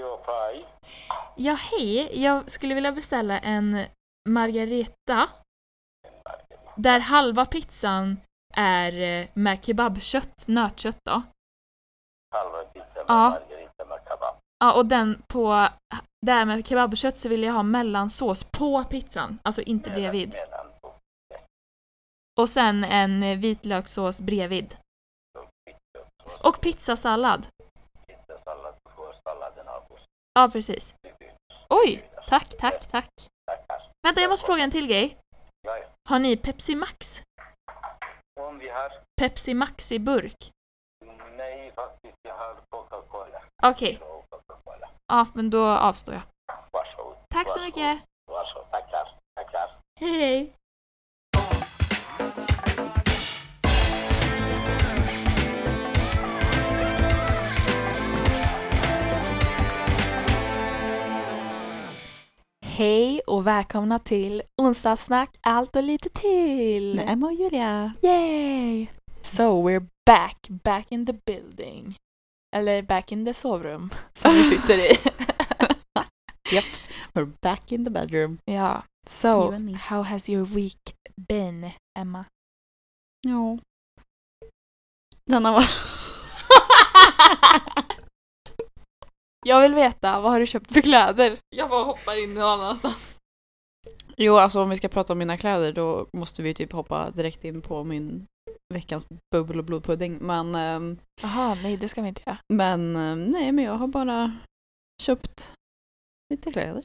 your pie? Ja, hej. Jag skulle vilja beställa en margareta där halva pizzan är eh, med kebabkött, nötkött då. Halva pizza med Ja. margarita med kebab. Ja, och den på, där med kebabkött så vill jag ha mellansås på pizzan, alltså inte bredvid. Mellan på Och sen en eh, vitlökssås bredvid. Och. Pizzasallad. Du får salladen av oss. Ja, precis. Oj, tack, tack, tack. Vänta, jag måste fråga en till grej. Har ni Pepsi Max? Om vi har... Pepsi Max i burk? Nej, faktiskt. Jag har Coca-Cola. Okej, ja men då avstår jag. Varsågod. Tack så mycket. Varsågod. Tackar. Tackar. Hej! Hej och välkomna till onsdagssnack allt och lite till! Med Emma och Julia. Yay! So we're back, back in the building. Eller back in the sovrum som vi sitter i. We're back in the bedroom. ja, so how has your week been, Emma? Ja. Denna var... Jag vill veta, vad har du köpt för kläder? Jag bara hoppar in någon annanstans. jo, alltså om vi ska prata om mina kläder då måste vi typ hoppa direkt in på min veckans bubbel och blodpudding. Men, ehm, Jaha, nej det ska vi inte göra. men ehm, nej, men jag har bara köpt lite kläder.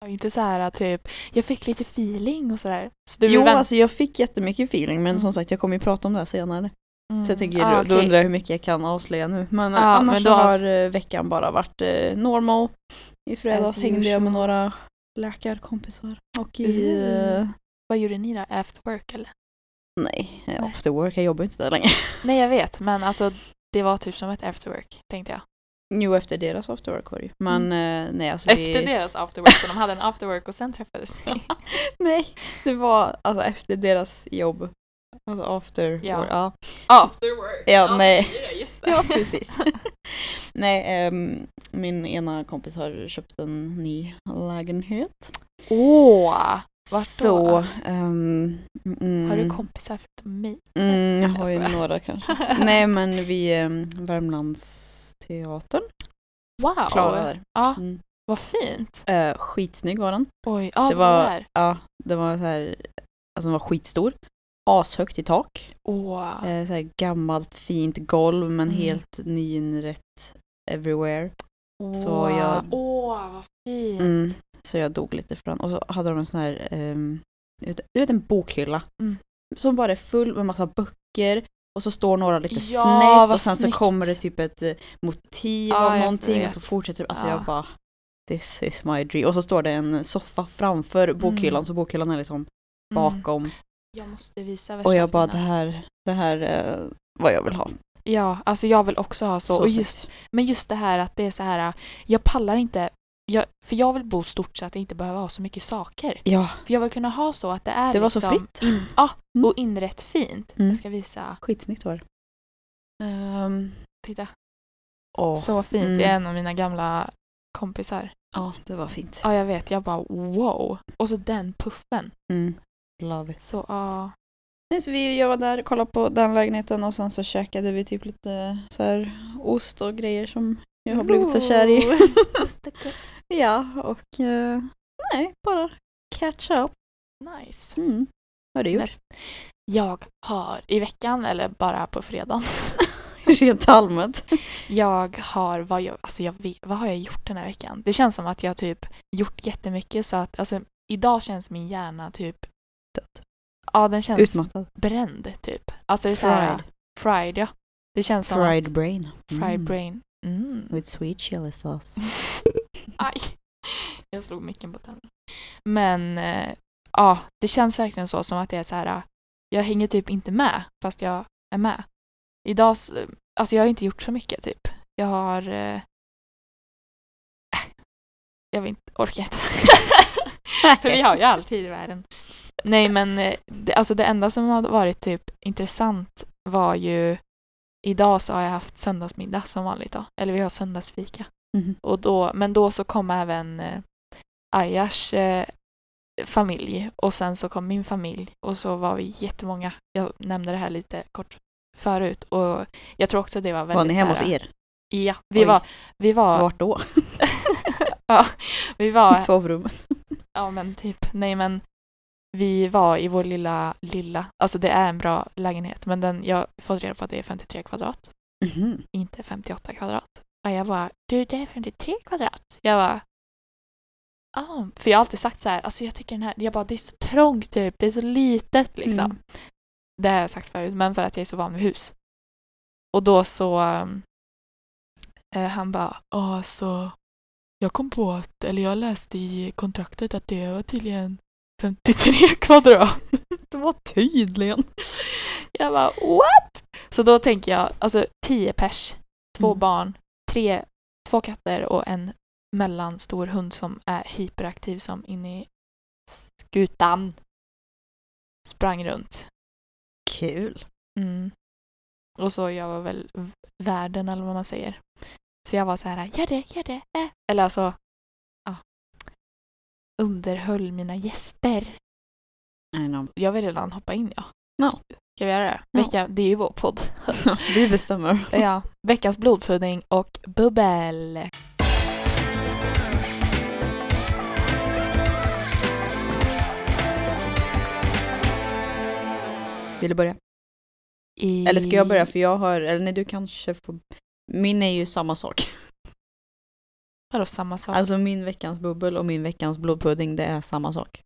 Ja, Inte så här typ, jag fick lite feeling och sådär. Så Jo, alltså jag fick jättemycket feeling men Mm. som sagt jag kommer ju prata om det här senare. Mm. Så jag tänker, ah, då, då undrar jag hur mycket jag kan avslöja nu. Men Ja, annars men då- har eh, veckan bara varit eh, normal. I fredags hängde jag med några läkarkompisar. Och i... Mm. Vad gjorde ni då? After work eller? nej, eh, after work. Jag jobbar inte där längre. Nej jag vet, men alltså det var typ som ett after work, tänkte jag. Jo, efter deras after work var det ju. Men eh, nej, alltså Mm. Efter vi... deras after work, så de hade en after work och sen träffades ni. Nej, det var alltså efter deras jobb. Alltså after Ja. work. Ja, after work? Ja, nej. det är det, Just det. ja precis. nej, ehm, min ena kompis har köpt en ny lägenhet. Åh! Vart då? Så, ehm, mm, Har du kompisar förutom mig? Mm, jag har ju några kanske. Nej men vi, um, Värmlandsteatern, Wow! Klara. Ja, Mm. vad fint. Uh, skitsnygg var den. Oj, ja det det var var, ja, det var så här, alltså den var skitstor. Ashögt i tak. Åh. Eh, så här gammalt fint golv men Mm. helt nyinrett everywhere. så Åh, jag- Åh, vad fint. Mm. Så jag dog lite för den. Och så hade de en sån här, ehm, du, vet, du vet en bokhylla. Mm. Som bara är full med massa böcker. Och så står några lite Ja, snett och sen snyggt. så kommer det typ ett eh, motiv Ja, av någonting och så fortsätter Alltså Ja. jag bara This is my dream. Och så står det en soffa framför bokhyllan Mm. så bokhyllan är liksom Mm. bakom. Jag måste visa värsta Och jag bara det här, det här är vad jag vill ha. Ja, alltså jag vill också ha så. Så och snyggt. just, men just det här att det är så här, jag pallar inte, jag, för jag vill bo stort så att jag inte behöver ha så mycket saker. Ja, För jag vill kunna ha så att det är Det var så liksom fritt. In, ja, Mm. och inrätt fint. Mm. Jag ska visa. skitsnyggt var det. Ehm, titta, Åh. så fint. Mm. Är en av mina gamla kompisar. Ja, det var fint. Ja, jag vet. Jag bara wow. Och så den puffen. Mm. Love. Så ja. Nej, så vi, jag var där och kollade på den lägenheten och sen så käkade vi typ lite så här ost och grejer som jag har blivit så kär i. Ja, och eh, nej, bara catch up. nice. Mm. Vad har du gjort? Jag har i veckan, eller bara på fredagen, Rent allmänt. Jag har, vad, jag, alltså jag vad har jag gjort den här veckan? Det känns som att jag typ gjort jättemycket så att alltså, idag känns min hjärna typ Död. Ja, den känns Utmattad. bränd typ. Alltså det är så här, Fried. fried ja. Det känns som Fried att, brain. fried Mm. brain. Mm. With sweet chili sauce. Aj. Jag slog micken på tänderna. Men eh, ja, det känns verkligen så som att det är så här. Jag hänger typ inte med fast jag är med. Idag, s- alltså jag har inte gjort så mycket typ. Jag har... Eh, jag vill inte, orkar inte. För vi har ju all tid i världen. Nej men eh, det, alltså det enda som har varit typ intressant var ju Idag så har jag haft söndagsmiddag som vanligt då. Eller vi har söndagsfika. Mhm. Och då, men då så kom även eh, Ayars eh, familj och sen så kom min familj och så var vi jättemånga. Jag nämnde det här lite kort förut och jag tror också det var väldigt Var ni hemma hos er? Ja, vi Oj. var, vi var, Vart då? ja, vi I var, sovrummet? ja men typ, nej men vi var i vår lilla, lilla, alltså det är en bra lägenhet men den, jag har fått reda på att det är 53 kvadrat, Mhm. inte 58 kvadrat. Och jag bara, du det är 53 kvadrat. Jag bara, ah, för jag har alltid sagt så här, alltså jag tycker den här, jag bara det är så trångt typ, det är så litet liksom. Mm. Det har jag sagt förut, men för att jag är så van vid hus. Och då så, eh, han bara, ja så, jag kom på att, eller jag läste i kontraktet att det var tydligen 53 kvadrat. Det var tydligen. Jag bara what? Så då tänker jag, alltså 10 pers, två Mm. barn, tre, två katter och en mellanstor hund som är hyperaktiv som inne i skutan. Sprang runt. Kul. Mm. Och så jag var väl värden eller vad man säger. Så jag var så här, gör det, gör det. Äh. Eller alltså. Underhöll mina gäster. Jag vill redan hoppa in ja. Ja. Ska vi göra det? Ja. Vecka, det är ju vår podd. Vi bestämmer. Ja, veckans blodpudding och bubbel. Vill du börja? I... Eller ska jag börja? För jag har, eller nej du kanske får... Min är ju samma sak. Vadå samma sak? Alltså min veckans bubbel och min veckans blodpudding, det är samma sak.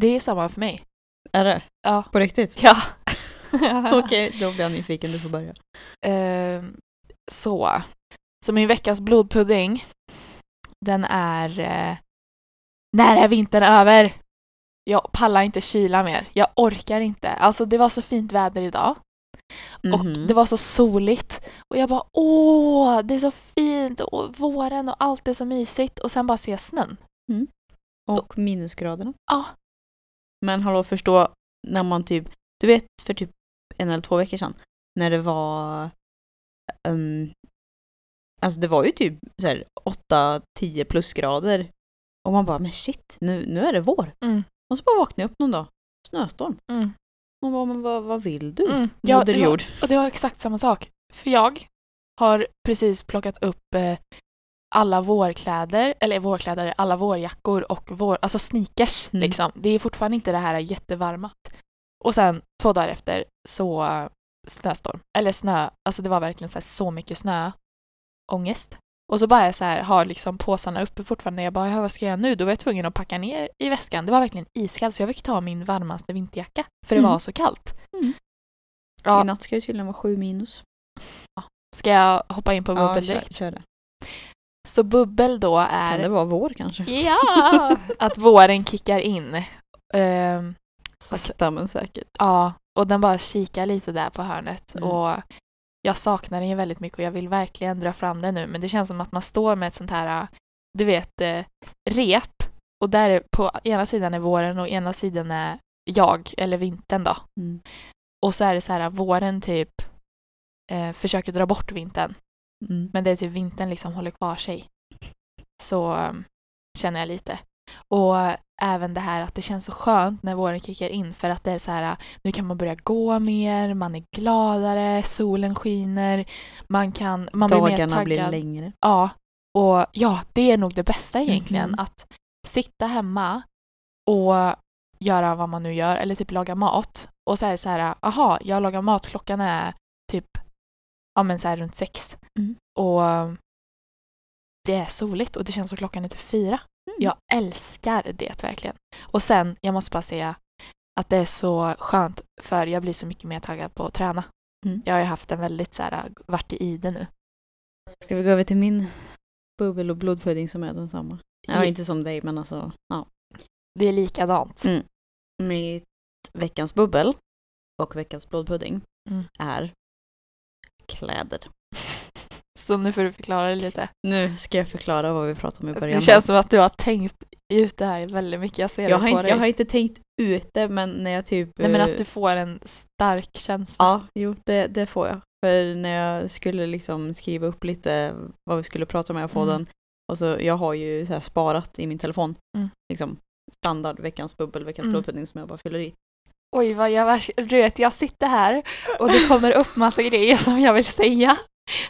det är samma för mig. Är det? Ja. På riktigt? Ja. Okej, då blir jag nyfiken. Du får börja. Ehm, så. Så min veckas blodpudding, den är... Eh, när är vintern över? Jag pallar inte kyla mer. Jag orkar inte. Alltså det var så fint väder idag. Och Mhm. det var så soligt. Och jag bara åh, det är så fint och våren och allt är så mysigt. Och sen bara jag snön. Och minusgraderna. Ja. Men hallå, förstå när man typ, du vet för typ en eller två veckor sedan, när det var, um, alltså det var ju typ så här 8-10 plusgrader. Och man bara, men shit, nu, nu är det vår. Mm. Och så bara vaknade jag upp någon dag, snöstorm. Mm. Man bara, men vad, vad vill du? Mm. Ja, Moder jord. och det var exakt samma sak. För jag har precis plockat upp eh, alla vårkläder, eller vårkläder, alla vårjackor och vår, alltså sneakers Mm. liksom. Det är fortfarande inte det här jättevarma. Och sen två dagar efter så eh, snöstorm. Eller snö, alltså det var verkligen så, här, så mycket snö. Ångest. Och så bara jag så här, har liksom påsarna uppe fortfarande. Jag bara, ja, vad ska jag göra nu? Då var jag tvungen att packa ner i väskan. Det var verkligen iskallt så jag fick ta min varmaste vinterjacka. För det Mm. var så kallt. Mm. Ja, I natt ska det tydligen vara sju minus. Ska jag hoppa in på Ja, bubbel kör, direkt? kör det. Så bubbel då Kan är det vara vår kanske? ja, att våren kickar in. Ehm, Sakta men säkert. ja, och den bara kikar lite där på hörnet. Mm. Och jag saknar den ju väldigt mycket och jag vill verkligen dra fram den nu. Men det känns som att man står med ett sånt här, du vet, eh, rep. Och där är, på ena sidan är våren och ena sidan är jag, eller vintern då. Mm. Och så är det så här, våren typ eh, försöker dra bort vintern. Mm. Men det är typ vintern liksom håller kvar sig. Så um, känner jag lite. Och även det här att det känns så skönt när våren kickar in för att det är så här, nu kan man börja gå mer, man är gladare, solen skiner, man kan, man blir mer Dagarna taggad. blir längre. Ja, och ja, det är nog det bästa egentligen. Mhm. Att sitta hemma och göra vad man nu gör, eller typ laga mat. Och så är det så här, aha, jag lagar mat, klockan är typ ja, men så här runt sex. Mm. Och det är soligt och det känns som klockan är typ fyra. Mm. Jag älskar det verkligen. Och sen, jag måste bara säga att det är så skönt för jag blir så mycket mer taggad på att träna. Mm. Jag har ju haft en väldigt så här, varit i det nu. Ska vi gå över till min bubbel och blodpudding som är densamma? Ja, inte som dig men alltså, ja. Det är likadant. Mm. Mitt veckans bubbel och veckans blodpudding Mm. är kläder. Så nu får du förklara det lite. Nu ska jag förklara vad vi pratade om i början. Det känns som att du har tänkt ut det här väldigt mycket. Jag ser jag, det har på inte, dig. jag har inte tänkt ut det men när jag typ... Nej men eh, att du får en stark känsla. Ja, jo det, det får jag. För när jag skulle liksom skriva upp lite vad vi skulle prata om i här podden. Mm. Och så, jag har ju så sparat i min telefon. Mm. Liksom standard veckans bubbel, veckans Mm. blodpudding som jag bara fyller i. Oj vad jag vet jag sitter här och det kommer upp massa grejer som jag vill säga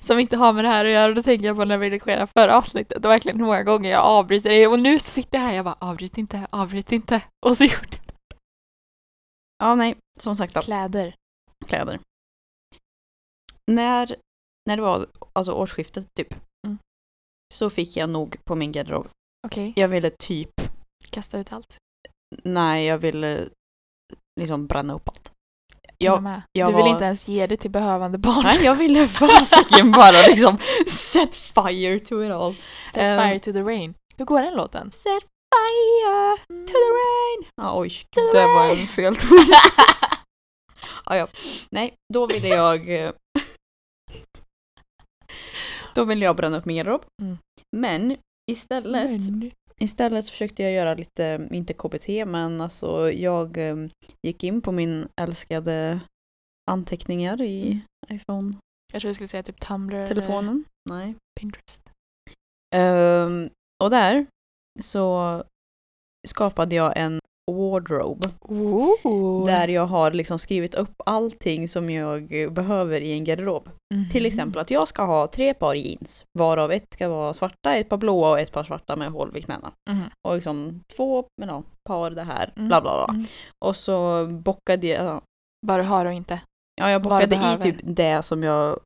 som inte har med det här att göra. Då tänker jag på när vi redigerade förra avsnittet och verkligen hur många gånger jag avbryter det och nu så sitter jag här jag bara avbryt inte, avbryt inte och så gjorde jag Ja, nej, som sagt då, kläder. kläder. När, när det var alltså årsskiftet typ. Mm. Så fick jag nog på min garderob. Okej, Jag ville typ, kasta ut allt. nej jag ville liksom bränna upp allt. Jag, Jag, du vill var- inte ens ge det till behövande barn. nej, jag ville fasiken bara liksom set fire to it all. Set Ehm. fire to the rain. Hur går den låten? Set fire Mm. to the rain. Ja, oj, To det var en fel ton. ja, ja. Nej, då ville jag... eh, Då ville jag bränna upp min garderob. Mm. Men istället, Men- istället så försökte jag göra lite, inte KBT, men alltså jag eh, gick in på min älskade anteckningar i Mm. iPhone-telefonen. Jag tror jag skulle säga typ Tumblr eller Nej. Pinterest. Ehm, och där så skapade jag en wardrobe. Ooh. Där jag har liksom skrivit upp allting som jag behöver i en garderob. Mhm. Till exempel att jag ska ha tre par jeans. Varav ett ska vara svarta, ett par blåa och ett par svarta med hål vid knäna. Mhm. Och liksom två men ja, par det här, Mm. bla bla bla. Mm. Och så bockade jag, Bara har och inte. ja, jag bockade du i typ det som jag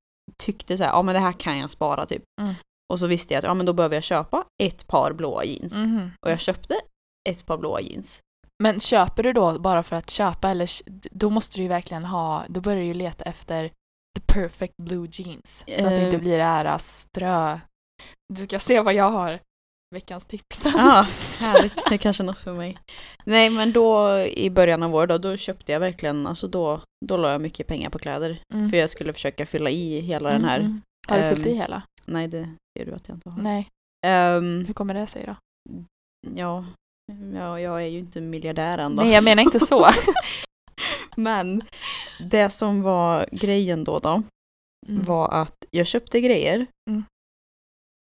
tyckte så här, ja men det här kan jag spara typ. Mm. Och så visste jag att ja men då behöver jag köpa ett par blåa jeans. Mhm. Och jag köpte ett par blåa jeans. Men köper du då bara för att köpa eller då måste du ju verkligen ha, då börjar du ju leta efter the perfect blue jeans. Så att det inte Eh. blir det här strö. Du ska se vad jag har. Veckans tips. Ja, härligt. Det är kanske är något för mig. Nej men då i början av året då, då köpte jag verkligen, alltså då, då la jag mycket pengar på kläder. Mm. För jag skulle försöka fylla i hela den här. Mm, mm. Har du fyllt i ehm, hela? Nej det ser du att jag inte har. Nej. Ehm, Hur kommer det sig då? ja, ja, jag är ju inte miljardär än då. Nej, jag menar inte så. Men det som var grejen då då Mm. var att jag köpte grejer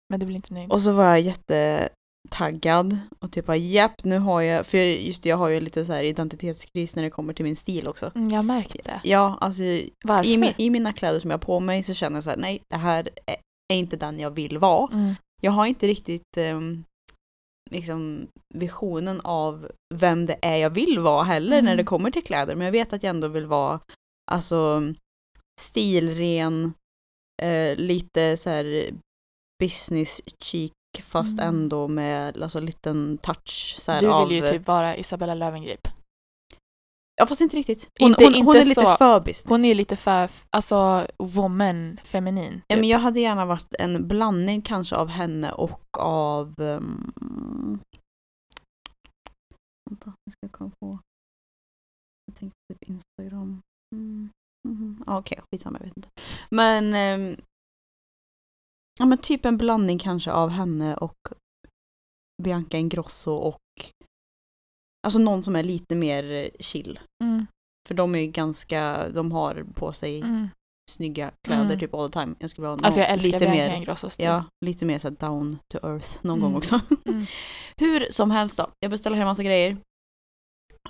Men du blir inte nöjd? och så var jag jättetaggad och typ bara japp nu har jag, för just det, jag har ju lite så här identitetskris när det kommer till min stil också. Mm, jag har märkt det. Ja, alltså Varför? i, i mina kläder som jag har på mig så känner jag så här, nej det här är, inte den jag vill vara. Mm. Jag har inte riktigt ehm, liksom visionen av vem det är jag vill vara heller när Mm. det kommer till kläder. Men jag vet att jag ändå vill vara alltså stilren, eh, lite så här business chic fast Mm. ändå med alltså liten touch så här, Du av... vill ju typ vara Isabella Löwengrip. Ja fast inte riktigt. Hon, Inte- hon, hon inte är lite så. för business. Hon är lite för, alltså, woman, feminin. Typ. Ja, men jag hade gärna varit en blandning kanske av henne och av... Um, vänta, jag ska komma på. Jag tänkte typ Instagram. Mm. mhm. Ja, Okej, skitsamma, jag vet inte. Men... ehm, ja men typ en blandning kanske av henne och Bianca Ingrosso och... Alltså någon som är lite mer eh, chill. Mm, För de är ju ganska, de har på sig mm. snygga kläder Mm. typ all the time. Jag skulle ha Alltså jag älskar lite mer. Ja, lite mer så down to earth någon Mm. gång också. Mm. Hur som helst då, jag beställer hem massa grejer.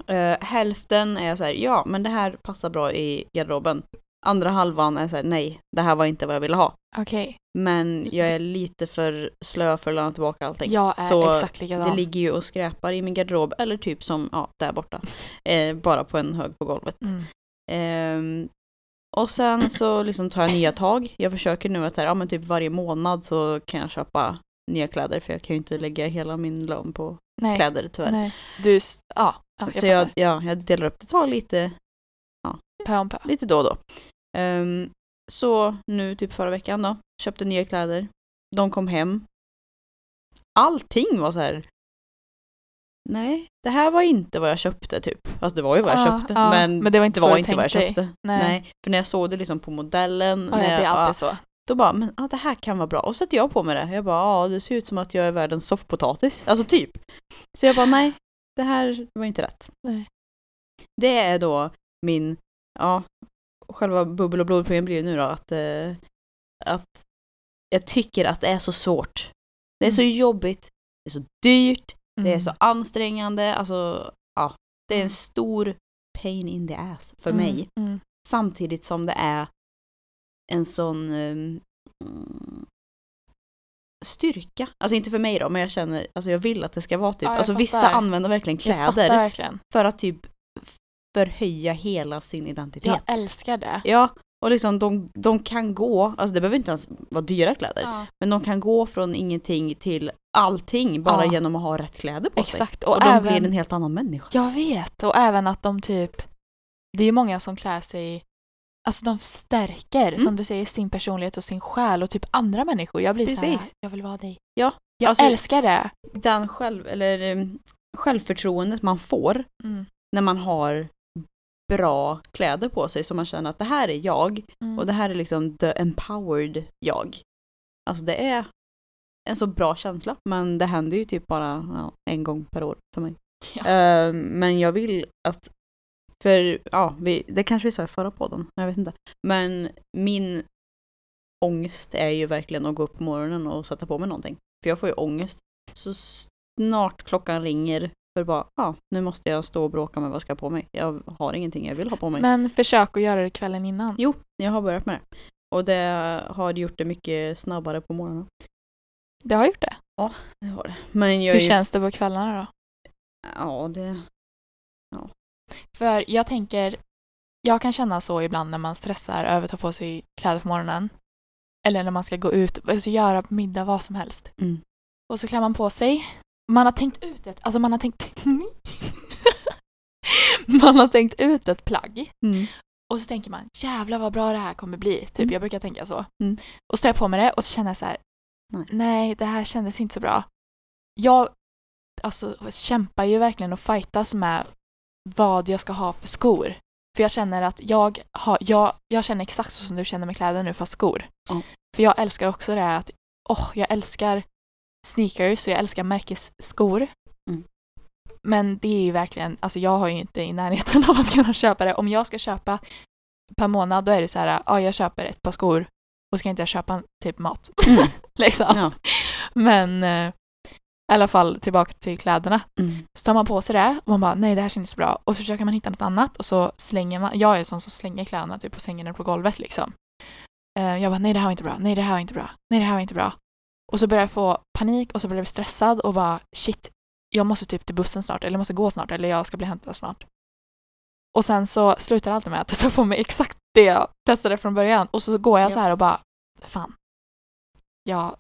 Eh, hälften är så här, ja men det här passar bra i garderoben. Andra halvan är så här, nej, det här var inte vad jag ville ha. Okej, Men jag är lite för slö för att lämna tillbaka allting. jag är Så exakt likadan. Det ligger ju och skräpar i min garderob, eller typ som, ja, där borta. Eh, bara på en hög på golvet. Mm. Ehm, och sen så liksom tar jag nya tag. Jag försöker nu att här, ja, men typ varje månad så kan jag köpa nya kläder för jag kan ju inte lägga hela min lön på Nej, kläder tyvärr. nej. Du, s- ja, ja jag så jag, fattar. ja, jag delar upp det, tar lite, Pö om pö. lite då och då. Ehm, så nu typ förra veckan då, köpte nya kläder. De kom hem. Allting var så här. Nej, det här var inte vad jag köpte typ. Alltså det var ju vad jag Ja, köpte. ja, men, men det var inte var inte vad jag köpte. Nej. Nej. För när jag såg det liksom på modellen. När ja, jag, det är alltid så. Då bara, men ja, det här kan vara bra. Och så sätter jag på mig det. Jag bara, ja det ser ut som att jag är världens soffpotatis. Alltså typ. Så jag bara, nej, det här var inte rätt. Nej. Det är då min, ja, själva bubbel och blodproblem blir nu då att, eh, att jag tycker att det är så svårt. Det är så jobbigt, det är så dyrt, det är så Mm. ansträngande, alltså ja, det är en Mm. stor pain in the ass för Mm, mig. Mm. Samtidigt som det är en sån mm, styrka. Alltså inte för mig då, men jag känner, alltså jag vill att det ska vara typ, Ja, alltså vissa fattar. använder verkligen kläder verkligen. för att typ förhöja hela sin identitet. Jag älskar det. Ja, och liksom de, de kan gå, alltså det behöver inte ens vara dyra kläder, Ja, men de kan gå från ingenting till allting bara Ja. genom att ha rätt kläder på sig. exakt. Och, Och, de även, blir en helt annan människa. Jag vet. Och även att de typ, det är ju många som klär sig, alltså de stärker, Mm. som du säger, sin personlighet och sin själ och typ andra människor. Jag blir så här, Precis. jag vill vara dig. Ja, Jag alltså- älskar det. Den själv, eller em, självförtroendet man får Mm. när man har bra kläder på sig så man känner att det här är jag Mm. och det här är liksom the empowered jag. Alltså det är en så bra känsla men det händer ju typ bara ja, en gång per år för mig. Ja. Eh, men jag vill att, för ja, vi, det kanske vi sa i förra podden, jag vet inte. Men min ångest är ju verkligen att gå upp på morgonen och sätta på mig någonting. För jag får ju ångest så snart klockan ringer för bara, ja, nu måste jag stå och bråka med vad jag ska ha på mig. Jag har ingenting jag vill ha på mig. Men försök att göra det kvällen innan. Jo, jag har börjat med det. Och det har gjort det mycket snabbare på morgonen. Det har gjort det. Det har det. Men Hur ju- känns det på kvällarna då? Ja, det... För jag tänker, jag kan känna så ibland när man stressar över att ta på sig kläder på morgonen. Eller när man ska gå ut, alltså göra middag, vad som helst. Mm. Och så klär man på sig. Man har tänkt ut ett, alltså man har tänkt Man har tänkt ut ett plagg. Mm. Och så tänker man, jävlar vad bra det här kommer bli. Typ, Mm. jag brukar tänka så. Mm. Och så tar jag på mig det och så känner jag så här, Nej. nej, det här kändes inte så bra. Jag alltså, kämpar ju verkligen och fightas med vad jag ska ha för skor. För jag känner att jag, har, jag, jag känner exakt så som du känner med kläder nu, fast skor. För jag älskar också det här att, åh, jag älskar sneakers och jag älskar märkesskor. Mm. Men det är ju verkligen, alltså jag har ju inte i närheten av att kunna köpa det. Om jag ska köpa per månad då är det så här, ja jag köper ett par skor och ska inte jag köpa typ mat. Mm. liksom. Ja. Men eh, i alla fall tillbaka till kläderna. Mm. Så tar man på sig det och man bara nej det här känns bra. Och så försöker man hitta något annat och så slänger man, jag är sån som slänger kläderna typ på sängen eller på golvet liksom. Eh, jag bara nej det här var inte bra, nej det här var inte bra, nej det här var inte bra. Och så börjar jag få panik och så blir jag stressad och bara shit, jag måste typ till bussen snart eller jag måste gå snart eller jag ska bli hämtad snart. Och sen så slutar alltid med att jag tar på mig exakt det jag testade från början och så går jag så här och bara fan, jag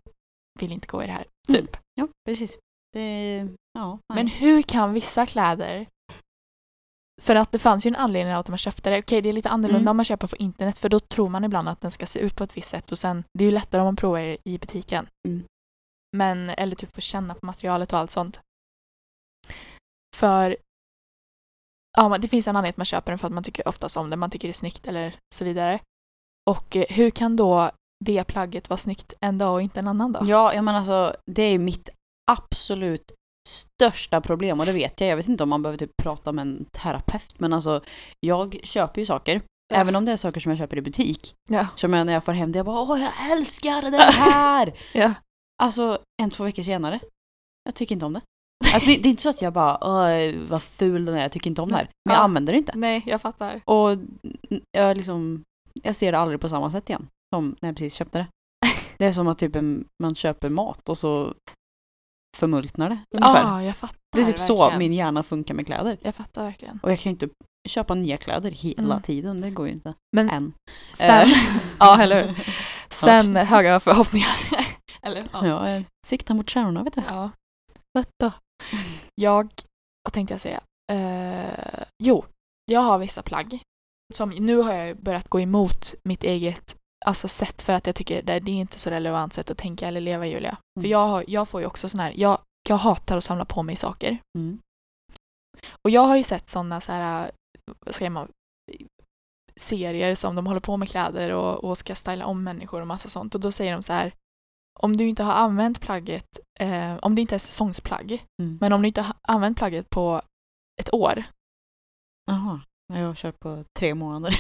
vill inte gå i det här, Mm. typ. Ja, precis. Det, ja. Men hur kan vissa kläder för att det fanns ju en anledning att man köpte det. Okej, det är lite annorlunda Mm. om man köper på internet för då tror man ibland att den ska se ut på ett visst sätt och sen, det är ju lättare om man provar i butiken. Mm. Men, eller typ få känna på materialet och allt sånt. För ja, det finns en anledning att man köper den för att man tycker oftast om det, man tycker det är snyggt eller så vidare. Och eh, hur kan då det plagget vara snyggt en dag och inte en annan dag? Ja, jag menar alltså, det är mitt absolut största problem och det vet jag. Jag vet inte om man behöver typ prata med en terapeut men alltså jag köper ju saker. Ja. Även om det är saker som jag köper i butik. Ja. Så jag när jag får hem det, jag bara åh jag älskar det här! Ja. Alltså en, två veckor senare, jag tycker inte om det. Alltså det, det är inte så att jag bara åh vad ful den är, jag tycker inte om det här. Men jag Ja. använder det inte. Nej, jag fattar. Och jag liksom, jag ser det aldrig på samma sätt igen. Som när jag precis köpte det. Det är som att typ en, man köper mat och så förmultnar det ungefär. Ja, jag fattar. det är typ så verkligen. min hjärna funkar med kläder. Jag fattar verkligen. Och jag kan ju inte köpa nya kläder hela Mm. tiden, det går ju inte. Men Än. sen, Eh. ja eller hur. Sen höga förhoppningar. eller ja. Ja, jag siktar mot stjärnorna vet du. ja. Du. Jag, vad tänkte jag säga? Eh, jo, jag har vissa plagg. Som, nu har jag börjat gå emot mitt eget alltså, sätt för att jag tycker det, det är inte så relevant sätt att tänka eller leva Julia. För Mm. jag, har, jag får ju också sån här, jag, jag hatar att samla på mig saker. Mm. Och jag har ju sett sådana så här, vad säger man, serier som de håller på med kläder och, och ska styla om människor och massa sånt. Och då säger de så här, om du inte har använt plagget, eh, om det inte är säsongsplagg, Mm. men om du inte har använt plagget på ett år, Jaha, jag har kört på tre månader.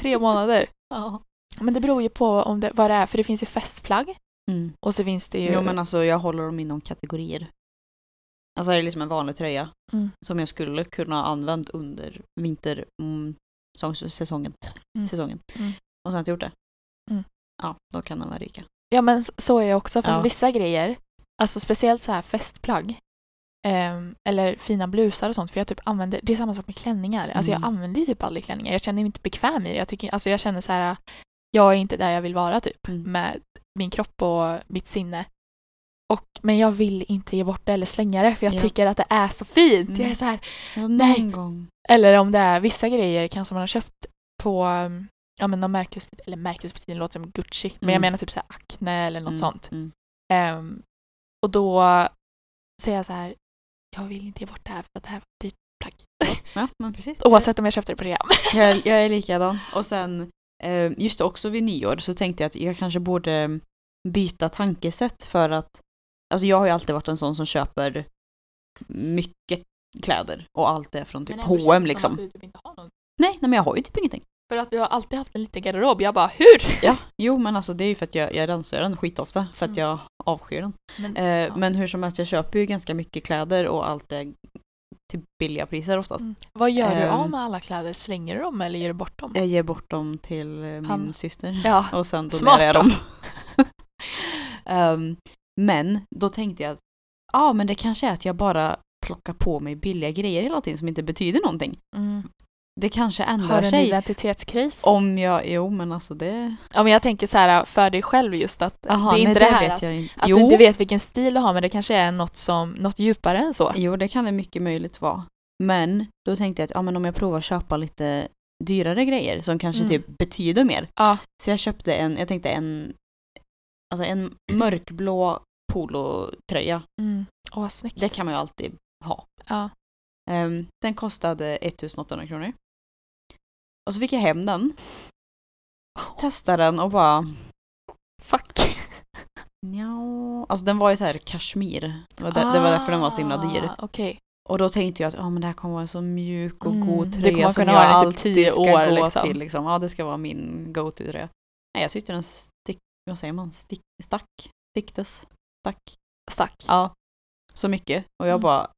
Tre månader. Ja. Men det beror ju på om det, vad det är, för det finns ju festplagg Mm. och så finns det ju... Jo men alltså jag håller dem inom kategorier. Alltså det är liksom en vanlig tröja Mm. som jag skulle kunna använt under vinter mm, säsong- säsongen. Mm. Mm. Och sen inte gjort det. Mm. Ja, då kan den vara ryka. Ja men så är jag också, fast Ja. vissa grejer, alltså speciellt så här festplagg, ehm, eller fina blusar och sånt, för jag typ använder, det är samma sak med klänningar, alltså jag använder ju typ aldrig klänningar, jag känner mig inte bekväm i det, jag, tycker, alltså jag känner så här, jag är inte där jag vill vara typ, Mm. med min kropp och mitt sinne. Och, men jag vill inte ge bort det eller slänga det, för jag Ja. tycker att det är så fint. Mm. Jag är så här, Ja, Nej. gång. eller om det är vissa grejer kanske man har köpt på um, ja, men någon märkesbutik, eller märkesbutik låter som Gucci, men jag Mm. menar typ så här Acne eller något Mm, sånt. Mm. Ehm, och då säger jag så här, jag vill inte ge bort det här för att det här var dyrt plagg. Ja, men precis. Oavsett om jag köpte det på rea. Jag, jag är likadan. Och sen, just också vid nyår så tänkte jag att jag kanske borde byta tankesätt för att, alltså jag har ju alltid varit en sån som köper mycket kläder och allt är från typ H&M liksom. du typ inte har någon. Nej, nej men jag har ju typ ingenting. För att du har alltid haft en liten garderob. Jag bara, hur? Ja, jo men alltså det är ju för att jag, jag rensar den skitofta för att Mm. jag avskyr den. Men, Eh, ja. Men hur som helst, jag köper ju ganska mycket kläder och allt är till billiga priser oftast. Mm. Vad gör du Ehm. av med alla kläder? Slänger du dem eller ger du bort dem? Jag ger bort dem till eh, min Han- syster Ja, och sen donerar jag dem. Ehm, men då tänkte jag att ja, men det kanske är att jag bara plockar på mig billiga grejer hela tiden som inte betyder någonting. mm. Det kanske har ändrar du en sig identitetskris? om jag, jo men alltså det... Ja, men jag tänker så här för dig själv just att Aha, det är nej, inte det, här vet att, jag inte. att du inte vet vilken stil du har men det kanske är något, som, något djupare än så. jo, det kan det mycket möjligt vara. Men då tänkte jag att ja, men om jag provar att köpa lite dyrare grejer som kanske Mm. typ betyder mer. Ja. Så jag köpte en, jag tänkte en, alltså en mörkblå polotröja. Mm. Åh, snyggt. Det kan man ju alltid ha. Ja. Ehm, den kostade 1800 kronor. Och så fick jag hem den. Testade den och bara Fuck. ja. Alltså den var ju så här kashmir. Det var, där, det var därför den var så himla dyr. Ah, Okej. Och då tänkte jag att ja, men det här kommer vara så mjuk och Mm, god tröja som kunna jag typ alltid tio ska år, gå liksom. till. Liksom. Ja, det ska vara min go-to-tröja. Nej, jag tyckte den stick, vad säger man, stick, stack, sticktes, stack. Stack. Ja, så mycket. Och jag Mm. bara,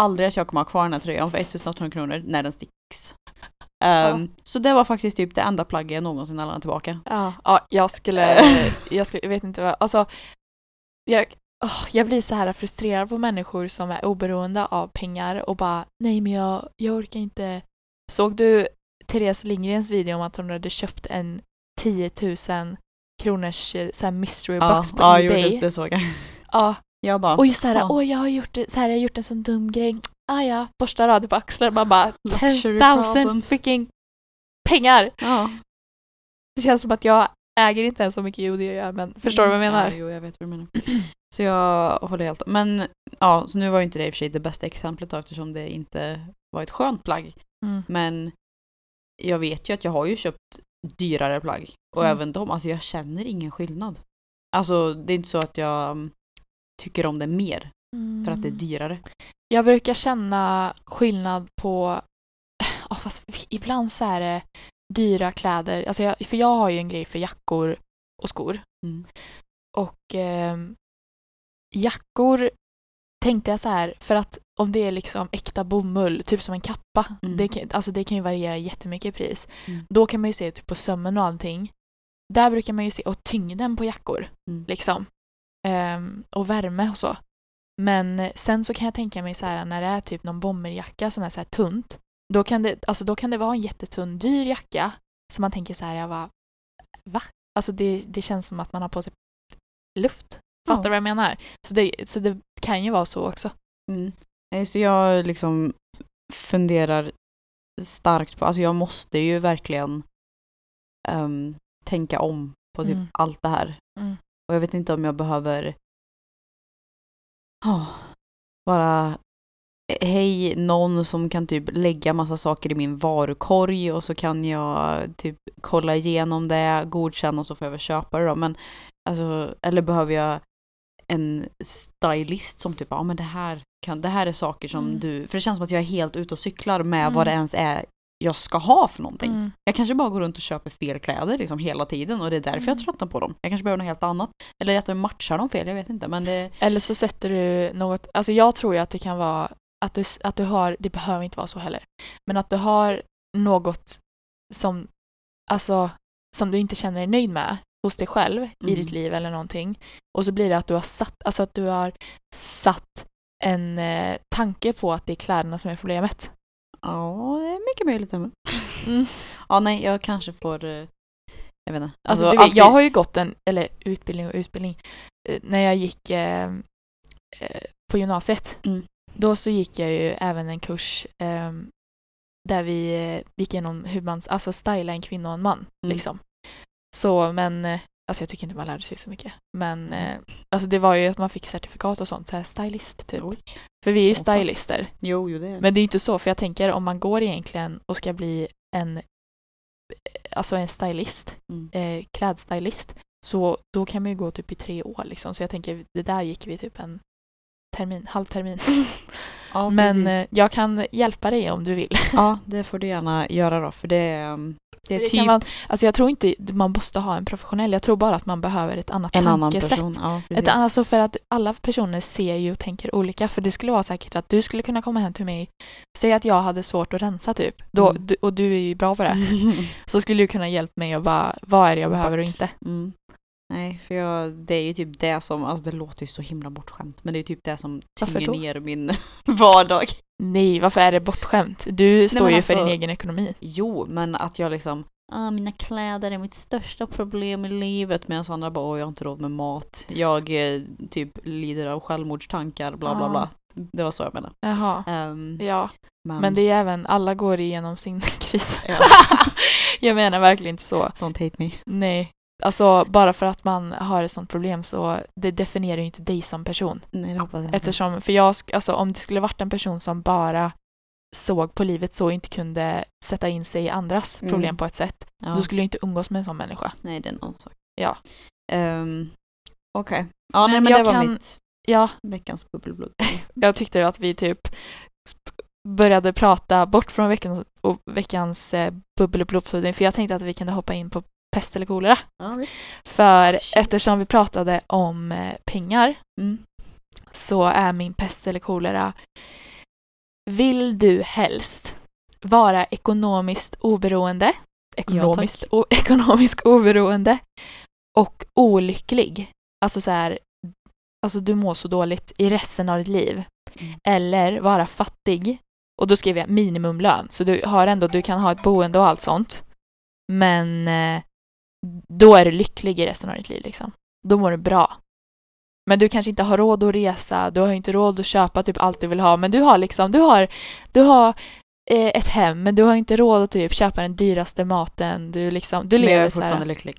aldrig att jag kommer ha kvar den här tröjan för 1800 kronor när den sticks. Ehm, Så det var faktiskt typ det enda plagget jag någonsin har lämnat tillbaka. Ja, ja jag skulle, jag skulle, jag vet inte vad, alltså jag, åh, jag blir så här frustrerad på människor som är oberoende av pengar och bara nej men jag, jag orkar inte. Såg du Therese Lindgrens video om att hon hade köpt en 10 000 kronors eh, så mystery box på ja, Ebay? det, det såg jag. Ja, Jag bara, och just det här, Ja. åh jag har gjort så här, jag har gjort en sån dum grej. Ah ja, borstar av det på axlarna. Man bara Luxury 10 000 problems. freaking pengar. ja. Det känns som att jag äger inte ens så mycket jo det gör jag men förstår du vad jag menar? Ja, jo, jag vet vad du menar. Så jag håller helt Men ja, så nu var ju inte det i och för sig det bästa exemplet då, eftersom det inte var ett skönt plagg. Mm. Men jag vet ju att jag har ju köpt dyrare plagg. Och Mm. även de, alltså jag känner ingen skillnad. Alltså det är inte så att jag mm, tycker om det mer för att det är Mm. dyrare. Jag brukar känna skillnad på, ja, fast ibland så är det dyra kläder, alltså jag, för jag har ju en grej för jackor och skor. Mm. Och ehm, jackor tänkte jag så här, för att om det är liksom äkta bomull, typ som en kappa, Mm. det, kan, alltså det kan ju variera jättemycket i pris. Mm. Då kan man ju se typ på sömmen och allting. Där brukar man ju se, och tyngden på jackor, Mm. liksom. Ehm, och värme och så. Men sen så kan jag tänka mig så här när det är typ någon bomberjacka som är så här tunt. Då kan det, alltså då kan det vara en jättetunn, dyr jacka som man tänker så här, jag bara, va? Alltså det, det känns som att man har på sig luft. Fattar Ja. du vad jag menar? Så det, så det kan ju vara så också. Mm. Nej, Så jag liksom funderar starkt på, alltså jag måste ju verkligen ehm, tänka om på typ Mm. allt det här. Mm. Och jag vet inte om jag behöver oh, bara hej någon som kan typ lägga massa saker i min varukorg och så kan jag typ kolla igenom det, godkänna och så får jag väl köpa det då. Men alltså, eller behöver jag en stylist som typ, ja men det här, kan, det här är saker som Mm. du, för det känns som att jag är helt ute och cyklar med Mm. vad det ens är jag ska ha för någonting. Mm. Jag kanske bara går runt och köper fel kläder liksom hela tiden och det är därför jag Mm. tröttnar på dem. Jag kanske behöver något helt annat. Eller att de matchar dem fel, jag vet inte. Men det, Eller så sätter du något, alltså jag tror ju att det kan vara att du, att du har, det behöver inte vara så heller, men att du har något som, alltså, som du inte känner dig nöjd med hos dig själv i Mm. ditt liv eller någonting. Och så blir det att du har satt, alltså att du har satt en eh, tanke på att det är kläderna som är problemet. Ja, det är mycket möjligt. Mm. Ja, nej, jag kanske får... eh, Jag vet inte. Alltså, du vet, alltid- jag har ju gått en, eller utbildning och utbildning, eh, när jag gick eh, eh, på gymnasiet. Mm. Då så gick jag ju även en kurs eh, där vi gick igenom hur man, alltså styla en kvinna och en man. Mm. Liksom. Så men, alltså jag tycker inte man lärde sig så mycket. Men eh, alltså det var ju att man fick certifikat och sånt, så här stylist typ. Oj. För vi är ju stylister. Jo, jo, det är Men det är ju inte så, för jag tänker om man går egentligen och ska bli en, alltså en stylist, Mm. eh, klädstylist, så då kan man ju gå typ i tre år liksom. Så jag tänker, det där gick vi typ en termin, halvtermin. Ja, Men precis. eh, jag kan hjälpa dig om du vill. Ja, det får du gärna göra då. För det, um, det Det typ kan vara, alltså jag tror inte man måste ha en professionell, jag tror bara att man behöver ett annat en annan tankesätt. person. Ja, Ett, alltså för att alla personer ser ju och tänker olika. För det skulle vara säkert att du skulle kunna komma hem till mig, säg att jag hade svårt att rensa typ, då, Mm. du, och du är ju bra på det. Så skulle du kunna hjälpa mig och bara, vad är det jag behöver och inte? Mm. Nej, för jag, det är ju typ det som, alltså det låter ju så himla bortskämt, men det är typ det som tynger ner min vardag. Nej, varför är det bortskämt? Du står men ju för alltså- din egen ekonomi. Jo, men att jag liksom, ah, mina kläder är mitt största problem i livet, medan andra bara, åh jag har inte råd med mat, jag eh, typ lider av självmordstankar, bla bla Ah. bla. Det var så jag menade. Jaha, Ehm, ja. men, Men det är även, alla går igenom sin kris. Ja. jag menar verkligen inte så. Don't hate me. Nej. Alltså bara för att man har ett sånt problem så det definierar ju inte dig som person. Nej, det hoppas jag inte. Eftersom, för jag, alltså om det skulle varit en person som bara såg på livet så och inte kunde sätta in sig i andras Mm. problem på ett sätt, ja. då skulle jag inte umgås med en sån människa. Nej, det är en annan sak. Ja. Um, Okej. Ja, nej Men men jag det var kan- mitt Ja, veckans bubbelblod. jag tyckte att vi typ började prata bort från veckans, veckans eh, bubbel och blodpudding för jag tänkte att vi kunde hoppa in på pest eller kolera. Ja. För Shit. eftersom vi pratade om eh, pengar Mm. så är min pest eller kolera Vill du helst vara ekonomiskt oberoende, ekonomiskt, o, ekonomiskt oberoende och olycklig? Alltså så här, alltså du mår så dåligt i resten av ditt liv. Mm. Eller vara fattig och då skriver jag minimumlön så du har ändå, du kan ha ett boende och allt sånt. Men eh, då är du lycklig i resten av ditt liv liksom. Då mår du bra. Men du kanske inte har råd att resa, du har inte råd att köpa typ allt du vill ha, men du har liksom, du har, du har eh, ett hem, men du har inte råd att typ köpa den dyraste maten, du liksom, du Men jag lever är fortfarande lycklig.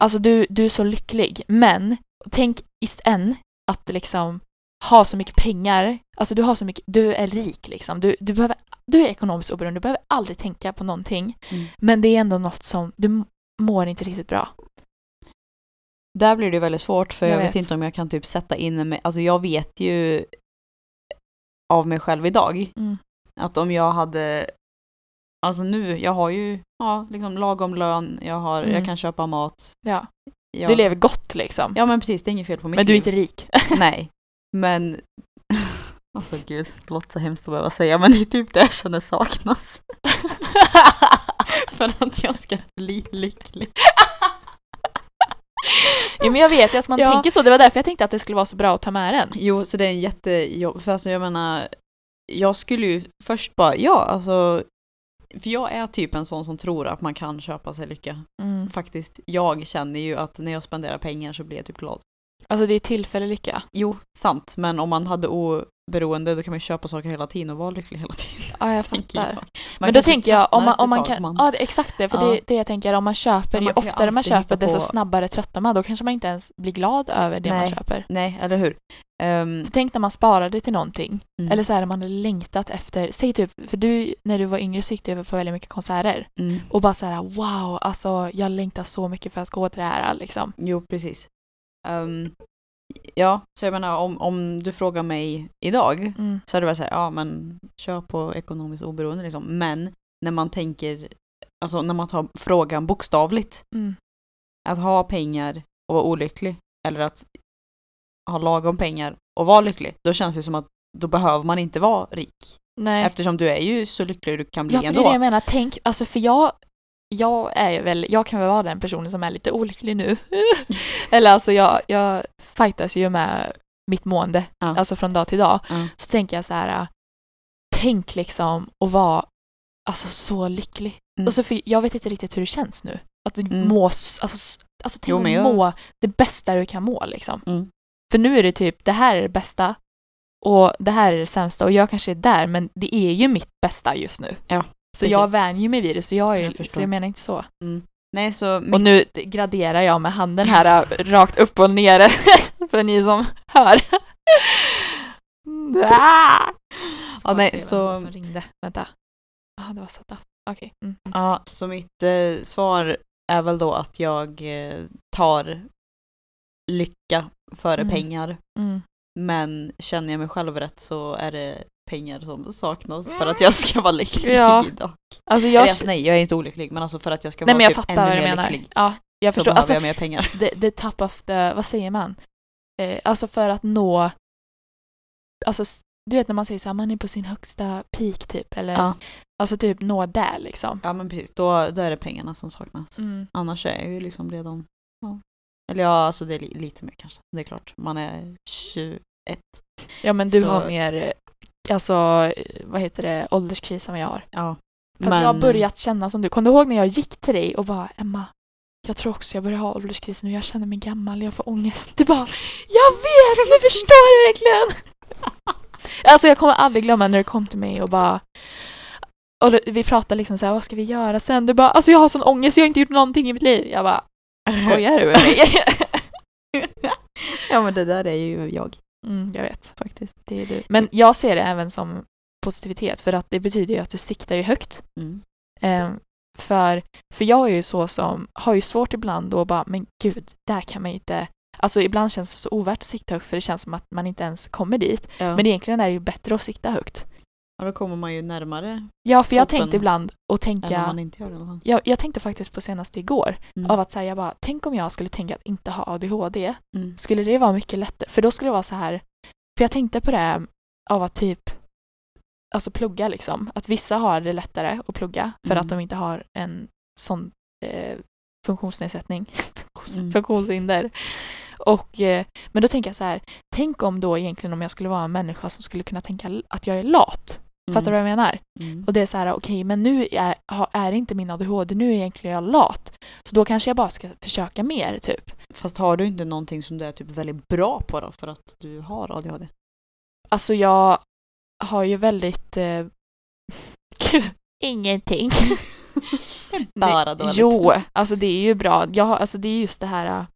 Alltså du, du är så lycklig, men tänk istället att liksom ha så mycket pengar, alltså du har så mycket, du är rik liksom, du, du, behöver, du är ekonomiskt oberoende, du behöver aldrig tänka på någonting, Mm. men det är ändå något som, du mår inte riktigt bra. Där blir det väldigt svårt för jag, Jag vet. vet. inte om jag kan typ sätta in mig, alltså jag vet ju av mig själv idag Mm. att om jag hade, alltså nu, jag har ju ja, liksom lagom lön, jag, har, Mm. jag kan köpa mat. Ja. Jag, Du lever gott liksom, Ja men precis, det är inget fel på mitt men du är inte rik. Nej, men alltså gud, det låter så hemskt att behöva säga men det är typ det jag känner saknas. för att jag ska bli lycklig. ja, men jag vet ju att man Ja. tänker så, det var därför jag tänkte att det skulle vara så bra att ta med den. Jo, så det är en jättejobb, för alltså jag menar, jag skulle ju först bara, ja alltså, för jag är typ en sån som tror att man kan köpa sig lycka. Mm. Faktiskt, jag känner ju att när jag spenderar pengar så blir jag typ glad. Alltså det är tillfällig lycka. Jo, sant, men om man hade oberoende då kan man köpa saker hela tiden och vara lycklig hela tiden. Ja, jag fattar. Man Men då tänker jag, om man, om man kan, man- ja exakt det, för Ja. det, det jag tänker, om man köper, man ju oftare man köper desto på- snabbare tröttnar man, då kanske man inte ens blir glad över det man Nej. köper. Nej, eller hur? För tänk när man sparade till någonting, mm, eller så här man hade längtat efter, säg typ, för du när du var yngre så gick du över på väldigt mycket konserter mm. och bara så här wow, alltså jag längtar så mycket för att gå till det här liksom. Jo, precis. Ehm, ja, så jag menar om, om du frågar mig idag Mm. så är det väl så här, ja men kör på ekonomiskt oberoende liksom. Men när man tänker, alltså när man tar frågan bokstavligt. Mm. Att ha pengar och vara olycklig eller att ha lagom pengar och vara lycklig. Då känns det som att då behöver man inte vara rik. Nej. Eftersom du är ju så lycklig du kan bli Ja, för det är ändå. det jag menar. Tänk, alltså för jag, jag är väl, jag kan väl vara den personen som är lite olycklig nu. Eller alltså jag, jag fightas ju med mitt mående, Ja. alltså från dag till dag. Ja. Så tänker jag så här, tänk liksom att vara alltså så lycklig. Mm. Alltså för jag vet inte riktigt hur det känns nu. Att Mm. må, alltså, alltså tänk Jo, jag- må det bästa du kan må liksom. Mm. För nu är det typ, det här är det bästa och det här är det sämsta och jag kanske är där men det är ju mitt bästa just nu. Ja, så jag precis. vänjer mig vid det så jag, är, Jag så jag menar inte så. Nej, så Och nu graderar jag med handen här äh, rakt upp och ner för ni som hör. Ah! Ja, nej, så- som ringde. Vänta. Ja, det var satt Okej. Mm. mm. Ja, så mitt eh, svar är väl då att jag eh, tar lycka före Mm. pengar. Mm. Men känner jag mig själv rätt så är det pengar som saknas för att jag ska vara lycklig Ja. idag. Alltså Jag, alltså, nej, jag är inte olycklig men alltså för att jag ska Nej vara men jag typ ännu mer menar. lycklig Ja, jag så förstår. behöver Alltså, jag mer pengar. the, the top of the, vad säger man? Eh, alltså för att nå, alltså du vet när man säger så här, man är på sin högsta peak typ, eller Ja. alltså typ nå där liksom. Ja men precis, då, då är det pengarna som saknas. Mm. Annars är jag ju liksom redan, ja. Eller ja, alltså det är li- lite mer kanske. Det är klart, man är 21. Ja men du Så- har mer, alltså vad heter det, ålderskris än vad jag har. Ja. Fast jag har börjat känna som du. Kommer du ihåg när jag gick till dig och bara Emma, jag tror också jag börjar ha ålderskris nu, jag känner mig gammal, jag får ångest. Du bara, jag vet, nu förstår du verkligen! alltså jag kommer aldrig glömma när du kom till mig och bara och vi pratade liksom så här, vad ska vi göra sen? Du bara, alltså jag har sån ångest, jag har inte gjort någonting i mitt liv. Jag bara, skojar du med mig? ja men det där är ju jag mm, jag vet, faktiskt. det är du. Men jag ser det även som positivitet för att det betyder ju att du siktar ju högt. Mm. Ehm, för, för jag är ju så som har ju svårt ibland och bara, men gud, där kan man ju inte... Alltså ibland känns det så ovärt att sikta högt för det känns som att man inte ens kommer dit. Ja. Men egentligen är det ju bättre att sikta högt. Ja, då kommer man ju närmare Ja, för jag tänkte ibland och tänka... Jag, jag tänkte faktiskt på senast igår Mm. av att säga jag bara, tänk om jag skulle tänka att inte ha ADHD. Mm. Skulle det vara mycket lättare? För då skulle det vara så här, för jag tänkte på det av att typ alltså plugga liksom. Att vissa har det lättare att plugga för Mm. att de inte har en sån eh, funktionsnedsättning, Funktions- Mm. funktionshinder. Och, eh, men då tänker jag så här, tänk om då egentligen om jag skulle vara en människa som skulle kunna tänka att jag är lat. Fattar du vad jag menar? Mm. Och det är så här, okej, men nu är, är det inte min ADHD, nu är egentligen jag lat. Så då kanske jag bara ska försöka mer, typ. Fast har du inte någonting som du är typ väldigt bra på då för att du har ADHD? Alltså jag har ju väldigt... Eh, gud, ingenting. Bara dåligt. Jo, alltså det är ju bra. Jag, har- alltså det är just det här...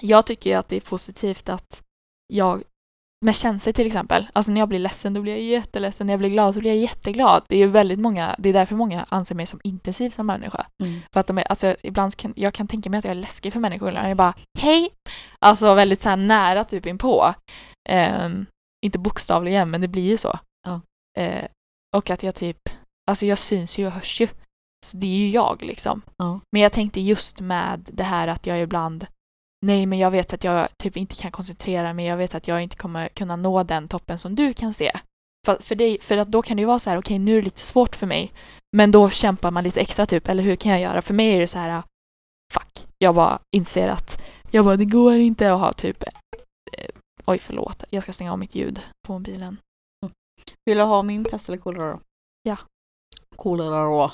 Jag tycker ju att det är positivt att jag med känslor till exempel. Alltså när jag blir ledsen då blir jag jätteledsen. När jag blir glad så blir jag jätteglad. Det är ju väldigt många, det är därför många anser mig som intensiv som människa. Mm. För att de är, alltså ibland kan, jag kan tänka mig att jag är läskig för människor. Jag är bara hej! Alltså väldigt så nära typ inpå. Ehm, inte bokstavligen men det blir ju så. Ja. Eh, och att jag typ, alltså jag syns ju och hörs ju. Så det är ju jag liksom. Ja. Men jag tänkte just med det här att jag ibland Nej men jag vet att jag typ inte kan koncentrera mig, jag vet att jag inte kommer kunna nå den toppen som du kan se. För, för, det, för att då kan det ju vara så här, okej nu är det lite svårt för mig. Men då kämpar man lite extra typ, eller hur kan jag göra? För mig är det så här, fuck. Jag bara inser att, jag bara det går inte att ha typ, eh, oj förlåt, jag ska stänga av mitt ljud på mobilen. Vill du ha min pest eller kolera då? Ja. Kolera då.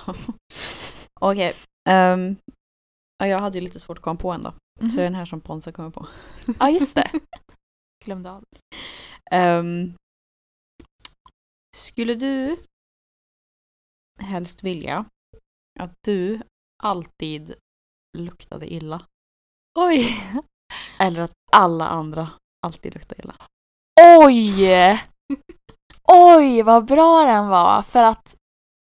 Okej. ehm, ja, jag hade ju lite svårt att komma på en då. Mhm. Så det är den här som Ponsa kommer på. Ja just det. Glömde av. Ehm, skulle du helst vilja att du alltid luktade illa? Oj! Eller att alla andra alltid luktar illa? Oj! Oj, vad bra den var! För att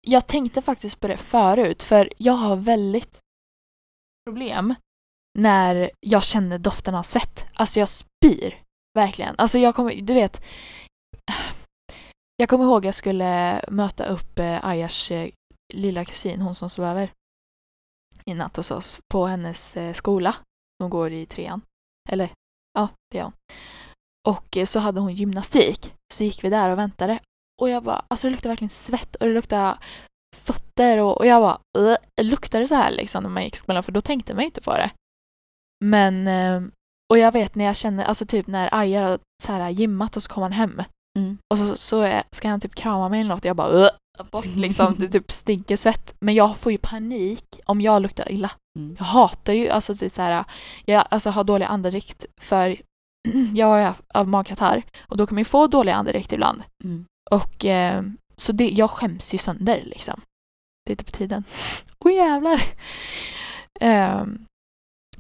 jag tänkte faktiskt på det förut, för jag har väldigt problem när jag känner doften av svett. Alltså jag spyr, verkligen. Alltså jag kommer, du vet, jag kommer ihåg jag skulle möta upp eh, Ayas Ayars lilla kusin, hon som sov över i natt hos oss, på hennes eh, skola. Hon går i trean. Eller, ja, det gör hon. Och så hade hon gymnastik. Så gick vi där och väntade. Och jag bara, alltså det luktade verkligen svett och det luktade fötter och, och jag bara, luktar luktade det så här liksom när man gick i skolan? För då tänkte man ju inte på det. Men, eh, och jag vet när jag känner, alltså typ när Ajar har så här gymmat och så kommer han hem Mm. och så, så är, ska han typ krama mig eller något. Jag bara bort liksom, det typ stinker svett. Men jag får ju panik om jag luktar illa. Mm. Jag hatar ju, alltså det så här, jag alltså, har dålig andedräkt för jag har av magkatarr och då kan man ju få dålig andedräkt ibland. Mm. Och eh, så det, jag skäms ju sönder liksom. Det är på tiden. Åh jävlar! Ehm,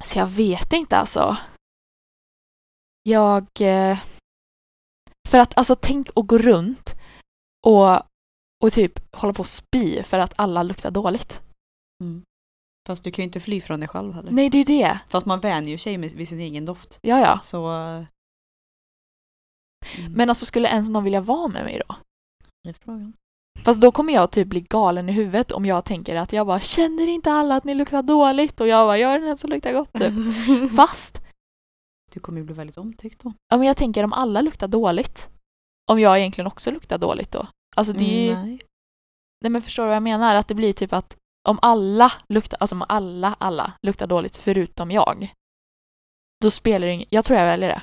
så jag vet inte alltså. Jag... Eh, för att alltså tänk att gå runt och, och typ hålla på och spy för att alla luktar dåligt. Mm. Fast du kan ju inte fly från dig själv heller. Nej, det är det. Fast man vänjer sig med, vid sin egen doft. Ja, ja. Så... eh, Mm. Men alltså skulle ens någon vilja vara med mig då? Det är frågan. Fast då kommer jag typ bli galen i huvudet om jag tänker att jag bara känner inte alla att ni luktar dåligt och jag bara gör den som luktar gott typ. Fast, Du kommer ju bli väldigt omtyckt då. ja men jag tänker om alla luktar dåligt. Om jag egentligen också luktar dåligt då. Alltså det är ju, nej. nej men förstår du vad jag menar? Att det blir typ att om alla luktar, alltså om alla, alla luktar dåligt förutom jag. Då spelar det ingen, jag tror jag väljer det.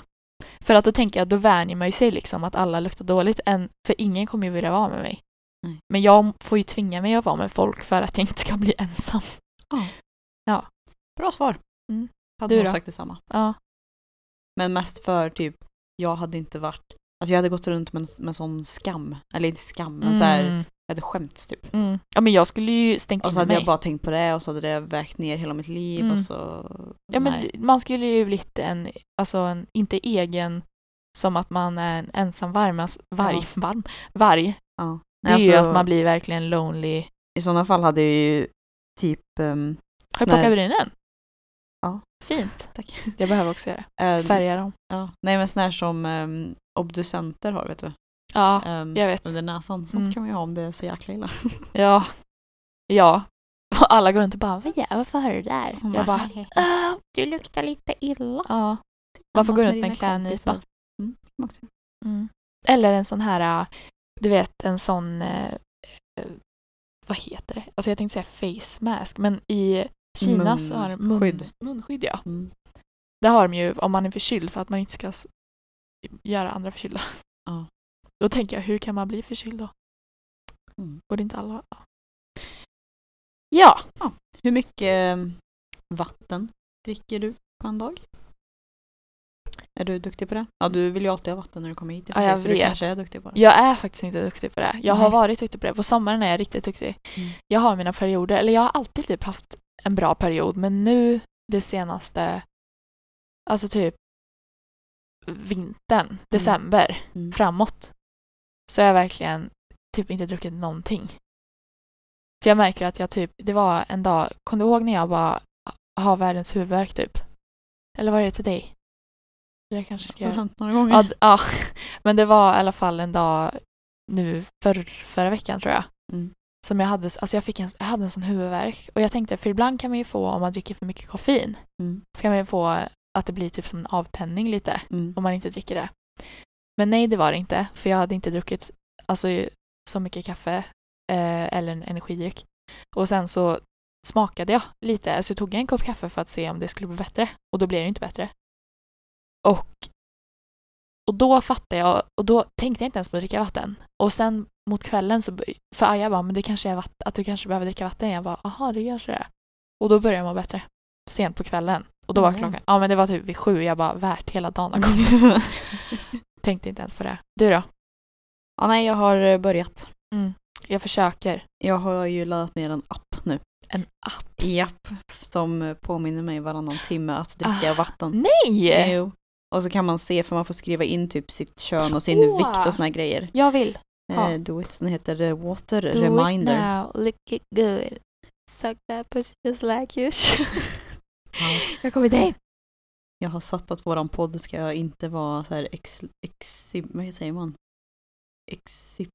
För att då tänker jag, då vänjer man ju sig liksom att alla luktar dåligt. Än, för ingen kommer ju vilja vara med mig. Nej. Men jag får ju tvinga mig att vara med folk för att jag inte ska bli ensam. Bra svar. Mm. Hade Du nog sagt detsamma. Ja. Men mest för typ, jag hade inte varit, alltså jag hade gått runt med, med sån skam. Eller inte skam, men så här, Mm. jag hade skämts typ. Mm. Ja men jag skulle ju stängt Och så hade mig. jag bara tänkt på det och så hade det vägt ner hela mitt liv Mm. och så... Ja men nej. man skulle ju blivit en, alltså en, inte egen som att man är en ensam varm, alltså, varg, Ja. varm, varg. Ja. Det är ju Alltså, att man blir verkligen lonely. I sådana fall hade jag ju typ... Um, Har du plockat brynen? Ja. Fint. Tack. Jag behöver också göra det. Ehm, Färga dem. Ja. Nej men sån här som um, obducenter har vet du. Ja, Ehm, jag vet. Under näsan. Sånt Mm. kan man ju ha om det är så jäkla illa. Ja. Ja. Och alla går runt och bara, vad gör varför har du det där? Hon Jag bara. "Ah." du luktar lite illa. ja. Varför gå Tillsammans runt med en klädnypa? Mm. Mm. Eller en sån här, äh, du vet en sån, eh, eh, vad heter det? Alltså jag tänkte säga face mask, men i Kina så har de mun, Munskydd. munskydd. Ja. Mm. Det har de ju om man är förkyld för att man inte ska göra andra förkylda. Ja. Då tänker jag, hur kan man bli förkyld då? Mm. Borde inte alla ja. ja, Hur mycket um, vatten dricker du på en dag? Är du duktig på det? Ja, du vill ju alltid ha vatten när du kommer hit i Ja, jag så du vet. kanske är duktig på det. jag är faktiskt inte duktig på det. Jag har Nej. varit duktig på det. På sommaren är jag riktigt duktig. Mm. Jag har mina perioder, eller jag har alltid typ haft en bra period, men nu det senaste, alltså typ vintern, december, Mm. framåt, så har jag verkligen typ inte druckit någonting. För jag märker att jag typ, det var en dag, kom du ihåg när jag bara har världens huvudvärk typ? Eller var det till dig? Jag kanske ska Det har hänt några gånger. Ja, d- ja, men det var i alla fall en dag nu för, förra veckan tror jag. Mm. Som jag hade, alltså jag, fick en, jag hade en sån huvudvärk. Och jag tänkte, för ibland kan man ju få, om man dricker för mycket koffein, Mm. så kan man ju få att det blir typ som en avtändning lite, Mm. om man inte dricker det. Men nej, det var det inte, för jag hade inte druckit alltså, så mycket kaffe eh, eller en energidryck. Och sen så smakade jag lite, så tog jag en kopp kaffe för att se om det skulle bli bättre. Och då blev det inte bättre. Och, och då fattade jag, och då tänkte jag inte ens på att dricka vatten. Och sen mot kvällen så, för Aja bara, men det kanske är vatten, att du kanske behöver dricka vatten. Jag bara, aha det kanske det är. Och då började jag må bättre. Sent på kvällen. Och då var Mm. klockan, ja men det var typ vid sju, jag bara, värt hela dagen har gått. Tänkte inte ens på det. Du då? ja, nej, jag har eh, börjat. Mm. Jag försöker. Jag har ju laddat ner en app nu. En app? Japp, som påminner mig varannan timme att dricka Ah, vatten. Nej! Jo. Och så kan man se, för man får skriva in typ sitt kön och sin Åh. vikt och såna här grejer. Jag vill. Eh, do it. Den heter eh, Water Do Reminder. it now, look it good. Suck that pussy just like you. Jag kommer dit. Jag har satt att våran podd ska inte vara så här ex, exi, vad säger man? Exi,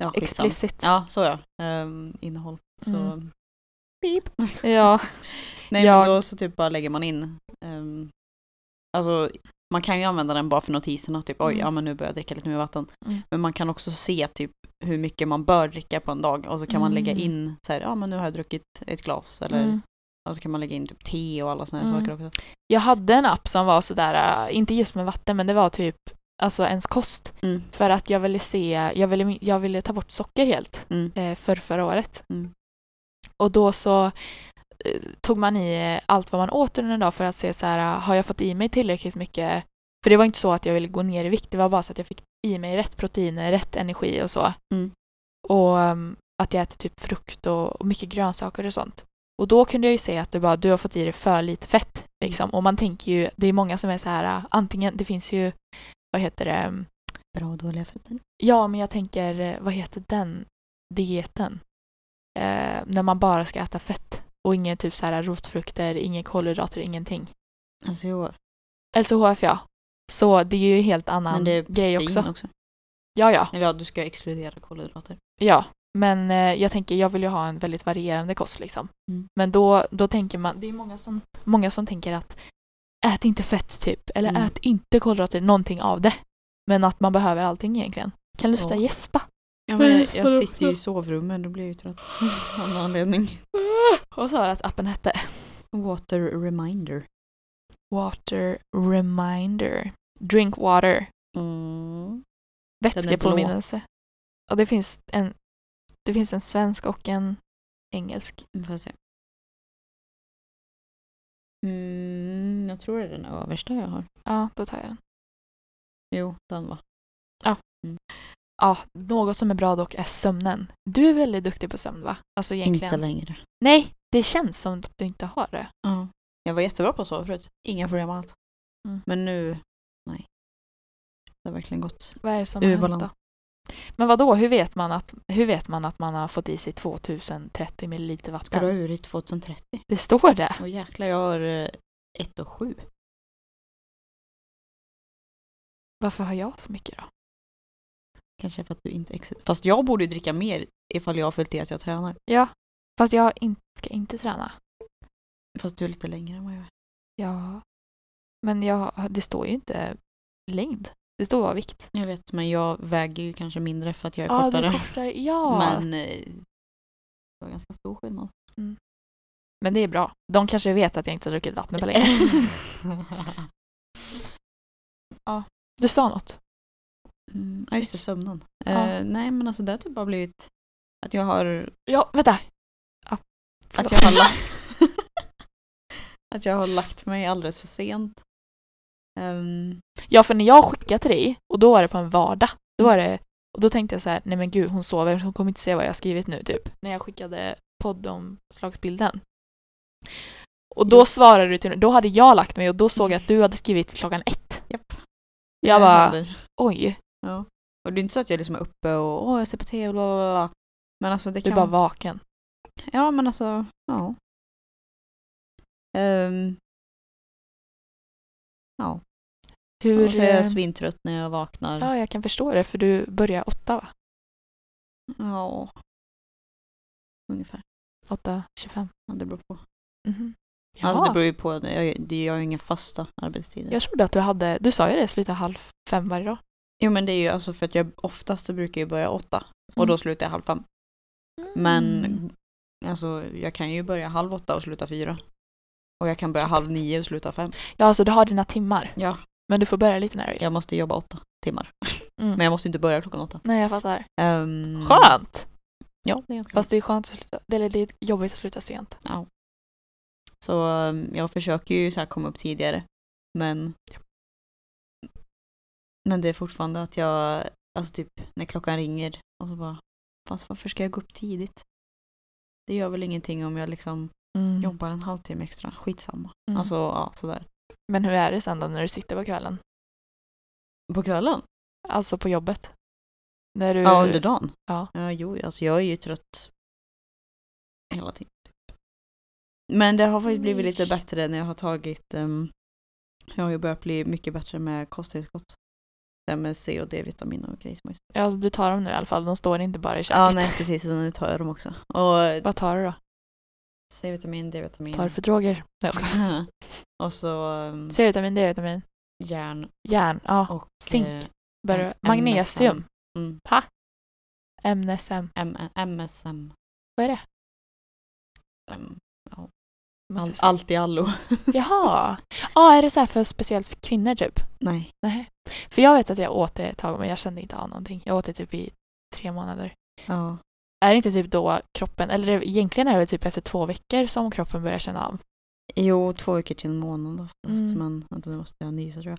Ja, explicit. Ja, så ja. Ehm, innehåll. Så. Mm. Ja. Nej Jag- men då så typ bara lägger man in. Um, alltså man kan ju använda den bara för notiserna. Typ oj, Mm. ja men nu börjar jag dricka lite mer vatten. Mm. Men man kan också se typ hur mycket man bör dricka på en dag. Och så kan man lägga Mm. in så här, ja men nu har jag druckit ett glas. Eller Mm. och så kan man lägga in typ te och alla sådana Mm. saker också. Jag hade en app som var sådär, äh, inte just med vatten, men det var typ alltså ens kost. Mm. För att jag ville se, jag ville, jag ville ta bort socker helt Mm. eh, för förra året. Mm. Och då så tog man i allt vad man åt under en dag för att se så här, har jag fått i mig tillräckligt mycket? För det var inte så att jag ville gå ner i vikt, det var bara så att jag fick i mig rätt proteiner, rätt energi och så. Mm. Och um, att jag äter typ frukt och, mycket grönsaker och sånt. Och då kunde jag ju se att det bara, du har fått i dig för lite fett. Liksom. Och man tänker ju, det är många som är så här, antingen, det finns ju, vad heter det, um, Bra och dåliga fetter. ja men jag tänker, eh, vad heter den dieten? Eh, när man bara ska äta fett och ingen typ så här rotfrukter, inga kolhydrater, ingenting. Alltså jo, LCHF ja. Så det är ju helt annan men det är grej också. också. Ja, ja, Eller ja, du ska exkludera kolhydrater. ja. Men eh, jag tänker, jag vill ju ha en väldigt varierande kost liksom. Mm. Men då, då tänker man, det är många som, många som tänker att ät inte fett typ, eller Mm. ät inte kolhydrater, någonting av det. Men att man behöver allting egentligen. Kan du sluta gäspa? Ja, men jag, jag sitter ju i sovrummet, då blir jag ju trött. Av någon anledning. Vad sa du att appen hette? Water reminder. Water reminder. Drink water. Mm. Vätskepåminnelse. Och det finns en det finns en svensk och en engelsk. Vi får se. Mm, jag tror det är den översta jag har. Ja, då tar jag den. Jo, den va. Ja, något som är bra dock är sömnen. Du är väldigt duktig på sömn va? Alltså egentligen. Inte längre. Nej, det känns som att du inte har det. Ja. Jag var jättebra på att sova förut. Inga problem alls. Mm. Men nu, nej. Det har verkligen gått. Vad är det som Ur balans. då? Men vad då? hur vet man att hur vet man att man har fått i sig 2030 ml Ska vatten? du ha ur i 2030? Det står det. Åh jäklar, jag har eh, ett och sju. Varför har jag så mycket då? Kanske för att du inte ex- Fast jag borde ju dricka mer ifall jag har följt i att jag tränar. Ja, fast jag in, ska inte träna. Fast du är lite längre än vad jag är. Ja, men jag, det står ju inte längd. Det står bara vikt. Jag vet, men jag väger ju kanske mindre för att jag är Ja, kortare. du är kortare. Ja, men, Men eh, det var ganska stor skillnad. det är bra. De kanske vet att jag inte har druckit vatten på länge. Du sa något. Mm, ja, just det, sömnen. Ja. Eh, nej, men alltså det har typ bara blivit att jag har... Ja, vänta. Ja, Att jag har, lagt, att jag har lagt mig alldeles för sent. Ehm, Ja, för när jag skickade till dig och då var det på en vardag. Då var det, och då tänkte jag så här, nej men gud hon sover, hon kommer inte se vad jag har skrivit nu typ. När jag skickade poddomslagsbilden. Och då Jo. svarade du till mig, då hade jag lagt mig och då såg jag att du hade skrivit klockan ett. Japp. Jag bara, oj, Ja. Och det är inte så att jag liksom är uppe och åh, jag ser på tv bla bla bla. Men alltså det du är kan... bara vaken. Ja, men alltså, ja. Ehm, ja. Hur... och så är jag eh, svintrött när jag vaknar. Ja, jag kan förstå det för du börjar åtta va? Ja. Ungefär. 8.25. Ja, det beror på. Mhm. Alltså Jaha. det beror ju på, jag, jag har ju inga fasta arbetstider. Jag trodde att du hade, du sa ju det, sluta halv fem varje dag. Jo men det är ju alltså för att jag oftast brukar ju börja åtta och då Mm. slutar jag halv fem. Men Mm. alltså jag kan ju börja halv åtta och sluta fyra. Och jag kan börja halv nio och sluta fem. Ja, alltså du har dina timmar. Ja, Men du får börja lite när jag måste jobba åtta timmar. Mm. Men jag måste inte börja klockan åtta. Nej, jag fattar. Um, Skönt! Ja, det är ganska Fast det är skönt att sluta, eller det är jobbigt att sluta sent. Ja. Så um, jag försöker ju så här komma upp tidigare. Men Men det är fortfarande att jag, alltså typ när klockan ringer och så bara, fast varför ska jag gå upp tidigt? Det gör väl ingenting om jag liksom Mm. jobbar en halvtimme extra, skitsamma. Mm. Alltså ja, sådär. Men hur är det sen då när du sitter på kvällen? På kvällen? Alltså på jobbet? När du... Ja, under dagen? Ja. Ja, jo, alltså jag är ju trött hela tiden. Typ. Men det har faktiskt blivit lite bättre när jag har tagit, ehm, jag har ju börjat bli mycket bättre med kosttillskott. Det här med C och D-vitamin och grejer. Ja, du tar dem nu i alla fall. De står inte bara i köket. Ja, nej precis. Så nu tar jag dem också. Och Vad tar du då? C-vitamin, D-vitamin. Tar du för droger? Nej, jag skojar. och så um, C-vitamin, D-vitamin, järn järn, ja. och Zink. eh, Magnesium. Mm, MSM. M- MSM. Vad är det? Um, Måste all, allt i allo. Jaha. Ja, är det så här för speciellt för kvinnor typ? Nej. Nej. För jag vet att jag åt det ett tag men jag kände inte av någonting. Jag åt det typ i tre månader. Ja. Är det inte typ då kroppen, eller egentligen är det väl typ efter två veckor som kroppen börjar känna av? Jo, två veckor till en månad oftast. Mm. Men vänta, nu måste jag nysa tror jag.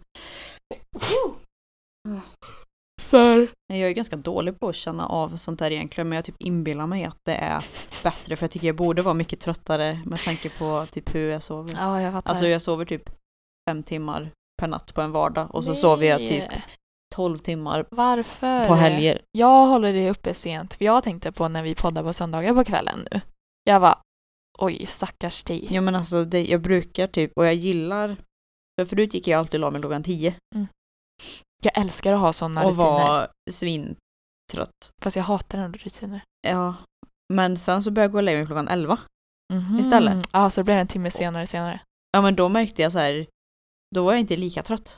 För? Jag är ganska dålig på att känna av sånt där egentligen men jag typ inbillar mig att det är bättre för jag tycker jag borde vara mycket tröttare med tanke på typ hur jag sover. Ja, jag fattar. Alltså jag sover typ fem timmar per natt på en vardag och så sover jag typ Nej. 12 timmar Varför? på helger. Jag håller det uppe sent för jag tänkte på när vi poddar på söndagar på kvällen nu. Jag var oj stackars dig. Ja men alltså det, jag brukar typ, och jag gillar, för förut gick jag alltid och la mig klockan 10 Jag älskar att ha sådana och rutiner. var svintrött. Fast jag hatar ändå rutiner. Ja, men sen så började jag gå och lägga mig klockan 11. Mhm. Istället. Ja, så det blev en timme senare senare. Ja men då märkte jag så här, då var jag inte lika trött.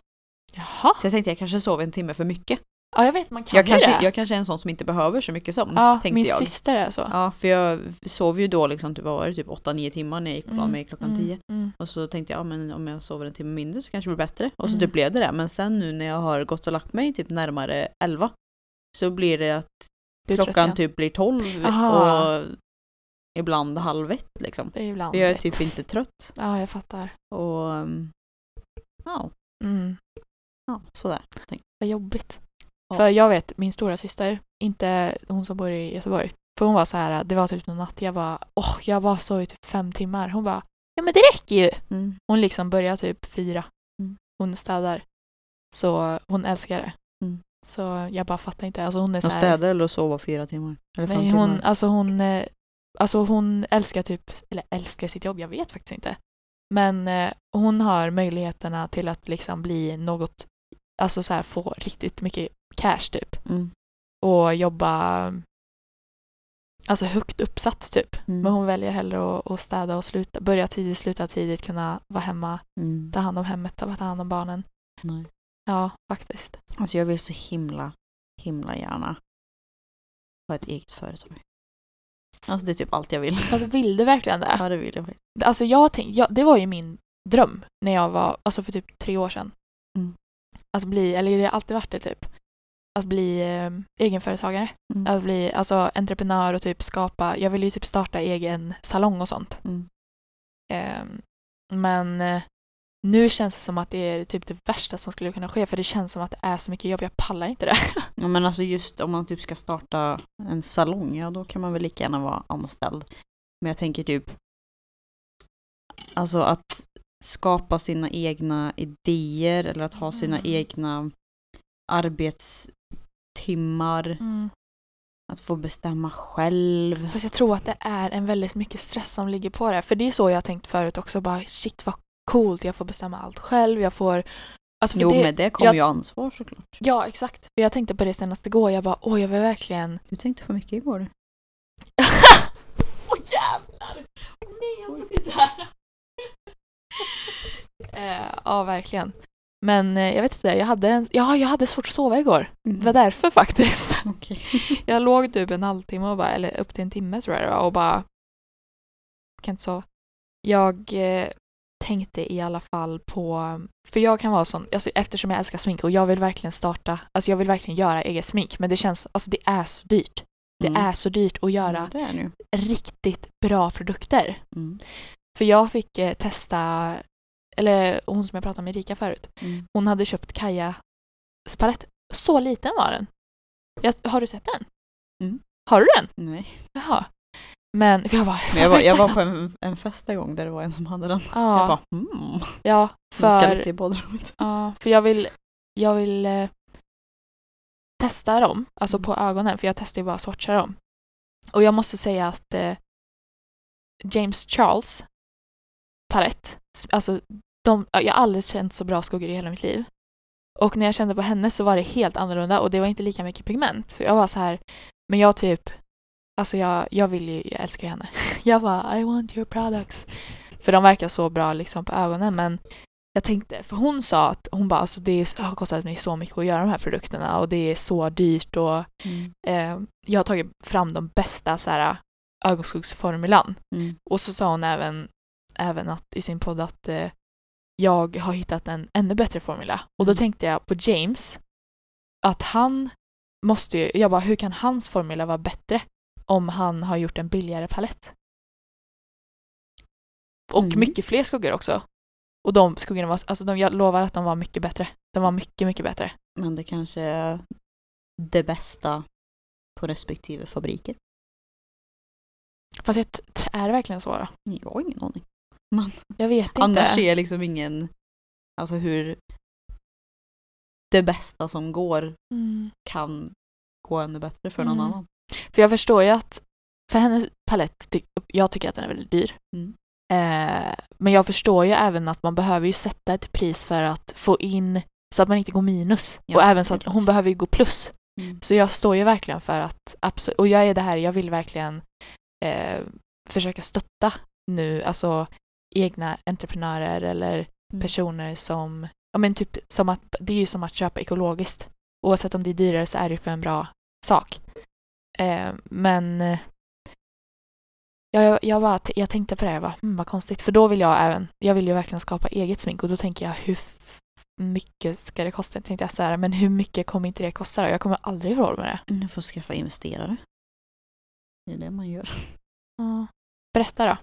Jaha. Så jag tänkte jag kanske sov en timme för mycket. Ja, jag vet man kan Jag ju kanske, det. jag kanske är en sån som inte behöver så mycket sömn, ja, tänkte min jag. syster är så. Ja, för jag sov ju då liksom, typ, vad var det, typ 8-9 timmar när jag gick och la Mm, mig klockan mm, 10. Mm. Och så tänkte jag, ja men om jag sover en timme mindre så kanske det blir bättre. Och så Mm. typ blev det det. Men sen nu när jag har gått och lagt mig typ närmare 11 så blir det att klockan typ blir 12 Aha. och ibland halv ett liksom. Det är ibland För jag är typ inte trött. Ja, jag fattar. Och um, ja, Mm. ja, sådär. Vad jobbigt. Ja. För jag vet, min stora syster, inte hon som bor i Göteborg. För hon var så här, det var typ någon natt, jag var, åh, jag var så i typ fem timmar. Hon bara, ja men det räcker ju. Mm. Hon liksom börjar typ fyra. Mm. Hon städar. Så hon älskar det. Mm. Så jag bara fattar inte. Alltså hon är så här, städa eller sova fyra timmar? Eller fem Nej, timmar? hon, alltså hon, eh, alltså hon älskar typ, eller älskar sitt jobb, jag vet faktiskt inte. Men eh, hon har möjligheterna till att liksom bli något, alltså så här få riktigt mycket cash typ. Mm. Och jobba, alltså högt uppsatt typ. Mm. Men hon väljer hellre att, att städa och sluta, börja tidigt, sluta tidigt, kunna vara hemma, Mm. ta hand om hemmet, ta hand om barnen. Nej. Ja, faktiskt. Alltså jag vill så himla, himla gärna ha ett eget företag. Alltså det är typ allt jag vill. Fast vill du verkligen det? Ja det vill jag faktiskt. Alltså jag tänk, jag, det var ju min dröm när jag var, alltså för typ tre år sedan. Mm. Att bli, eller det har alltid varit det typ. Att bli eh, egenföretagare. Mm. Att bli alltså entreprenör och typ skapa, jag ville ju typ starta egen salong och sånt. Mm. Ehm, men eh, nu känns det som att det är typ det värsta som skulle kunna ske för det känns som att det är så mycket jobb, jag pallar inte det. Ja men alltså just om man typ ska starta en salong, ja då kan man väl lika gärna vara anställd. Men jag tänker typ Alltså att skapa sina egna idéer eller att ha sina Mm. egna arbetstimmar. Att få bestämma själv. Fast jag tror att det är en väldigt mycket stress som ligger på det. För det är så jag tänkt förut också, bara shit vad coolt, jag får bestämma allt själv, jag får Alltså för Jo det, med det kommer ju ansvar såklart. Ja, exakt. Jag tänkte på det senast igår. Jag bara, åh, jag vill verkligen... Du tänkte för mycket igår du. Åh jävlar! Åh nej, jag såg inte här. eh, ja, verkligen. Men eh, jag vet inte, jag hade, en, ja, jag hade svårt att sova igår. Det var därför faktiskt. Okej. Jag låg typ en halvtimme, och bara, eller upp till en timme tror jag det var, och bara... Kan inte sova. Jag eh, tänkte i alla fall på... För jag kan vara sån, alltså, eftersom jag älskar smink och jag vill verkligen starta, alltså jag vill verkligen göra eget smink, men det känns, alltså det är så dyrt. Det Mm. är så dyrt att göra nu. riktigt bra produkter. Mm. För jag fick eh, testa, eller hon som jag pratade med Erika förut, Mm. hon hade köpt Kajas palett. Så liten var den. Jag, har du sett den? Mm. Har du den? Nej. Jaha. Men jag bara, Men jag var, jag var på en, en fest en gång där det var en som hade den. att- Jag Ja, bara mm. ja, för, lite i badrummet. ja, för jag vill, jag vill eh, testa dem, alltså Mm. på ögonen, för jag testar ju bara swatcha dem. Och jag måste säga att eh, James Charles palett, alltså de, jag har aldrig känt så bra skuggor i hela mitt liv. Och när jag kände på henne så var det helt annorlunda och det var inte lika mycket pigment. Så jag var så här, men jag typ, alltså jag, jag vill ju, jag älskar henne. Jag bara I want your products. För de verkar så bra liksom på ögonen men jag tänkte, för hon sa att hon bara alltså det har kostat mig så mycket att göra de här produkterna och det är så dyrt och Mm. eh, jag har tagit fram de bästa så här, ögonskuggsformulan. Mm. Och så sa hon även, även att, i sin podd att eh, jag har hittat en ännu bättre formula. Och då Mm. tänkte jag på James, att han måste ju, jag bara hur kan hans formula vara bättre om han har gjort en billigare palett? Och Mm. mycket fler skuggor också. Och de skuggorna var, alltså de, jag lovar att de var mycket bättre. De var mycket, mycket bättre. Men det kanske är det bästa på respektive fabriker. Fast jag är det verkligen så då? Jag har ingen aning. Jag vet inte. Annars är liksom ingen, alltså hur det bästa som går Mm. kan gå ännu bättre för någon Mm. annan. För jag förstår ju att för hennes palett, jag tycker att den är väldigt dyr. Mm. Eh, men jag förstår ju även att man behöver ju sätta ett pris för att få in så att man inte går minus. Ja, och även så att hon behöver ju gå plus. Mm. Så jag står ju verkligen för att, absolut, och jag är det här, jag vill verkligen eh, försöka stötta nu, alltså egna entreprenörer eller Mm. personer som, ja men typ som att, det är ju som att köpa ekologiskt. Oavsett om det är dyrare så är det ju för en bra sak. Eh, men eh, jag, jag, bara, jag tänkte på det, jag bara, hmm, vad konstigt. För då vill jag även, jag vill ju verkligen skapa eget smink och då tänker jag hur mycket ska det kosta? Tänkte jag svära, men hur mycket kommer inte det kosta då? Jag kommer aldrig ha råd med det. Du får skaffa investerare. Det är det man gör. Ja. Berätta då.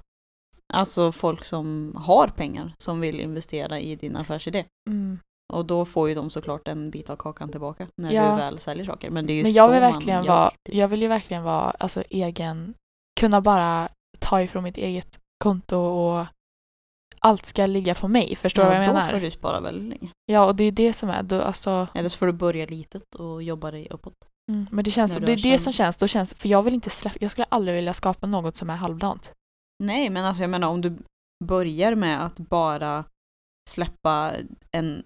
Alltså folk som har pengar som vill investera i din affärsidé. Mm. Och då får ju de såklart en bit av kakan tillbaka när Ja. du väl säljer saker. Men det är ju Men jag så vill man verkligen gör, vara, typ. jag vill ju verkligen vara alltså egen, kunna bara ta ifrån mitt eget konto och allt ska ligga på mig. Förstår du ja, vad jag då menar? får du spara väldigt länge. Ja, och det är det som är, då, alltså, Eller så får du börja litet och jobba dig uppåt. mm, men det känns, det är har det känt- som känns, då känns, för jag vill inte släppa, jag skulle aldrig vilja skapa något som är halvdant. Nej, men alltså jag menar om du börjar med att bara släppa en,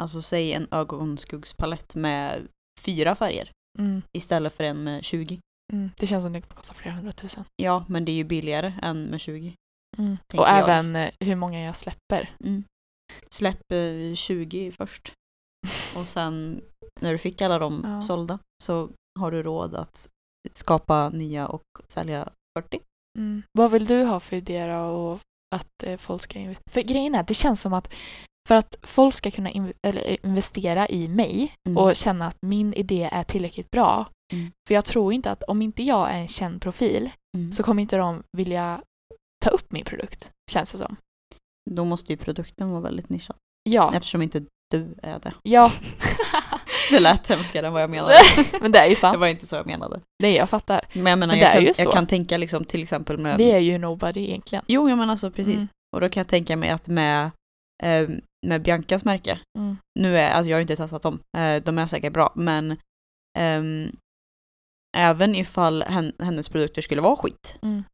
alltså säg en ögonskuggspalett med fyra färger Mm, istället för en med 20. mm, det känns som det kommer kosta flera hundratusen. Ja, men det är ju billigare än med 20. Mm. Och jag. även eh, hur många jag släpper. Mm. Släpp eh, 20 först. Och sen när du fick alla dem Ja. sålda så har du råd att skapa nya och sälja 40. Mm. Vad vill du ha för idéer och att eh, folk ska investera? För grejen är, det känns som att för att folk ska kunna eller, eh, investera i mig Mm. och känna att min idé är tillräckligt bra. Mm. För jag tror inte att om inte jag är en känd profil Mm. så kommer inte de vilja ta upp min produkt, känns det som. Då måste ju produkten vara väldigt nischad. Ja, Eftersom inte du är det. ja. Det lät hemskare än vad jag menade. men det är ju Det sant. var inte så jag menade. Nej, jag fattar. Men jag menar, Men det jag, är kan, ju så. jag kan tänka liksom till exempel med... Vi är ju nobody egentligen. Jo, jag menar alltså precis. Mm. Och då kan jag tänka mig att med, eh, med Biancas märke, Mm. nu är, alltså jag har inte testat dem, eh, de är säkert bra, men ehm, även ifall hen, hennes produkter skulle vara skit, Mm.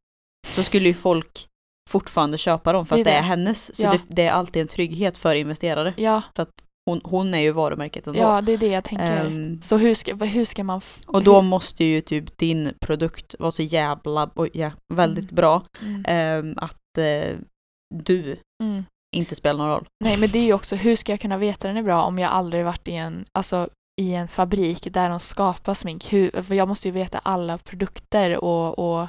så skulle ju folk fortfarande köpa dem för Det att det är hennes. Så Ja. det, det är alltid en trygghet för investerare. Ja, Hon, hon är ju varumärket ändå. ja, det är det jag tänker. Ehm, Så hur ska, hur ska man... och då hur- måste ju typ din produkt vara så jävla, oj, ja, väldigt Mm. bra Mm. ehm, att eh, du Mm. Inte spelar någon roll. Nej, men det är ju också, hur ska jag kunna veta den är bra om jag aldrig varit i en, alltså, i en fabrik där de skapar smink? Hur, för jag måste ju veta alla produkter och, och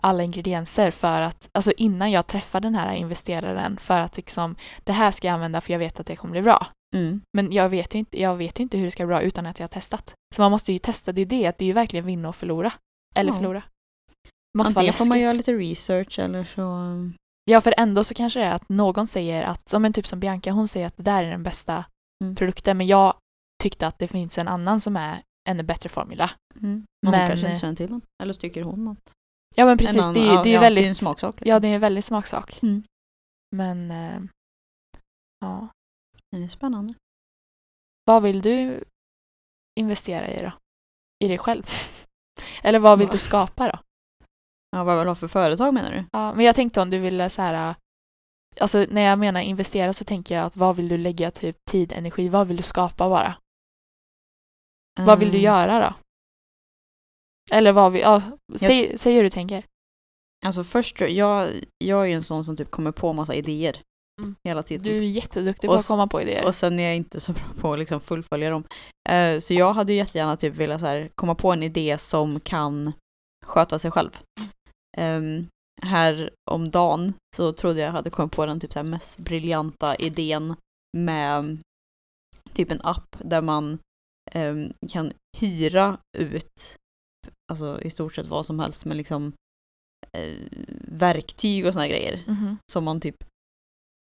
alla ingredienser för att, alltså innan jag träffar den här investeraren för att liksom, det här ska jag använda för jag vet att det kommer bli bra. Mm. Men jag vet ju inte, jag vet ju inte hur det ska bli bra utan att jag har testat. Så man måste ju testa, det är ju det, att det är ju verkligen vinna och förlora. Eller Ja. förlora. Det måste vara Antingen får man göra lite research eller så... Ja, för ändå så kanske det är att någon säger att, som en typ som Bianca, hon säger att det där är den bästa Mm. produkten, men jag tyckte att det finns en annan som är ännu bättre formula. Mm. Men hon kanske inte känner till den. Eller så tycker hon att... Ja men en precis, annan- det är det är ja, väldigt, Det är en smaksak. liksom. ja det är en väldigt smaksak. Mm. Men, eh, ja. Den är spännande. Vad vill du investera i då? I dig själv? Eller vad vill du skapa då? Ja, vad jag vill ha för företag menar du? Ja, men jag tänkte om du ville så här, alltså när jag menar investera så tänker jag att vad vill du lägga typ tid, energi, vad vill du skapa bara? Vad vill du Mm. göra då? Eller vad vill, ja, säg, säg hur du tänker. Alltså först, jag, jag är ju en sån som typ kommer på massa idéer Mm. hela tiden. Du är jätteduktig Och på att s- komma på idéer. Och sen är jag inte så bra på att liksom fullfölja dem. Eh, så jag hade ju jättegärna typ velat så här, komma på en idé som kan sköta sig själv. Ehm, här om dagen så trodde jag hade kommit på den typ så mest briljanta idén med typ en app där man ehm, kan hyra ut alltså i stort sett vad som helst med liksom eh, verktyg och såna grejer Mhm. som man typ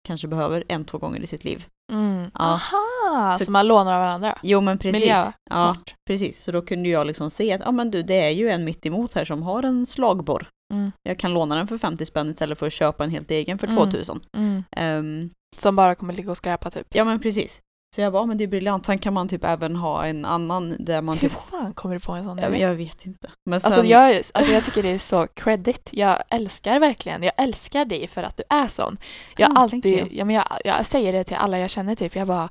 kanske behöver en, två gånger i sitt liv. Mm. Ja. Aha, så, Så- man lånar av varandra? Jo men precis. Miljö, Ja, precis. Så då kunde jag liksom se att ja men du, det är ju en mitt emot här som har en slagborr. Mm. Jag kan låna den för 50 spänn istället för att köpa en helt egen för Mm. 2000. Mm. Ehm, Som bara kommer ligga och skräpa typ. ja men precis. Så jag bara, ja, men det är briljant. Sen kan man typ även ha en annan där man Hur typ... fan kommer du på en sån idé? jag vet inte. Men sen, Alltså jag, alltså jag tycker det är så credit. Jag älskar verkligen, jag älskar dig för att du är sån. Jag Ja, alltid, ja, men jag, jag säger det till alla jag känner typ, jag bara,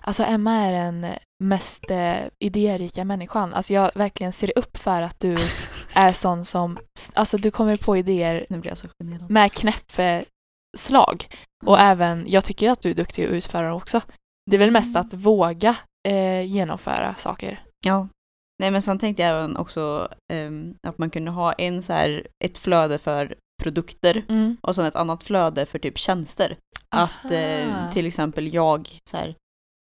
alltså Emma är den mest eh, idérika människan. Alltså jag verkligen ser upp för att du är sån som, alltså du kommer på idéer Nu blir jag så generad. med knäppslag. Och även, jag tycker att du är duktig att utföra också. Det är väl mest att våga eh, genomföra saker. Ja. Nej men sen tänkte jag även också ehm, att man kunde ha en så här, ett flöde för produkter Mm. och sen ett annat flöde för typ tjänster. Att eh, Aha. till exempel jag så här,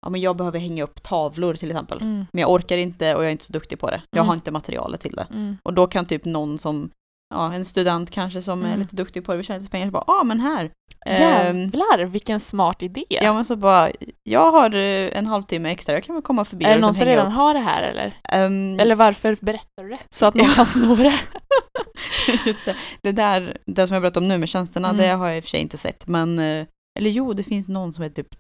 ja men jag behöver hänga upp tavlor till exempel. Mm. Men jag orkar inte och jag är inte så duktig på det. Jag Mm. har inte materialet till det. Mm. Och då kan typ någon som, ja en student kanske som är Mm. lite duktig på det, vill tjäna lite pengar, bara, ja ah, men här. Ehm, Jävlar vilken smart idé! ja men så bara, jag har eh, en halvtimme extra, jag kan väl komma förbi är det någon som redan har det här eller? upp. Ehm, Eller varför berättar du det? Så att någon kan sno det? Just det. Det där, det som jag berättade om nu med tjänsterna, Mm. det har jag i och för sig inte sett. Men, eh, eller jo, det finns någon som heter typ,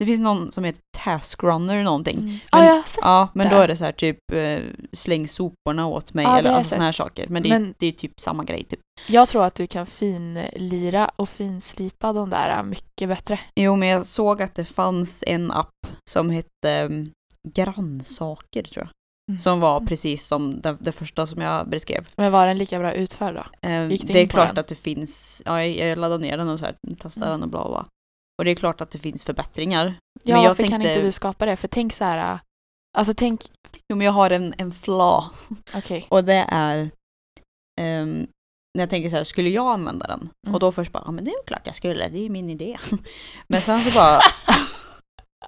det finns någon som heter Taskrunner någonting. Mm. Men- Ja, jag har sett. Ja, men det. då är det så här typ, eh, släng soporna åt mig, det eller alltså såna här saker. Men det, är- Men- det är typ samma grej typ. Jag tror att du kan finlira och finslipa de där mycket bättre. Jo, men jag såg att det fanns en app som hette um, Grannsaker tror jag. Mm. Som var precis som det, det första som jag beskrev. Men var den lika bra utförd då? Eh, det är klart den? att det finns, ja, jag, jag laddade ner den och så här, testade Mm. den och bla bla. Och det är klart att det finns förbättringar. Ja, men jag varför kan tänkte, inte du skapa det? För tänk så här, alltså tänk, Jo, men jag har en, en flaw okej. och det är ehm, när jag tänker så här, skulle jag använda den? Mm. Och då först bara, ja men det är ju klart jag skulle, det är ju min idé. men sen så bara,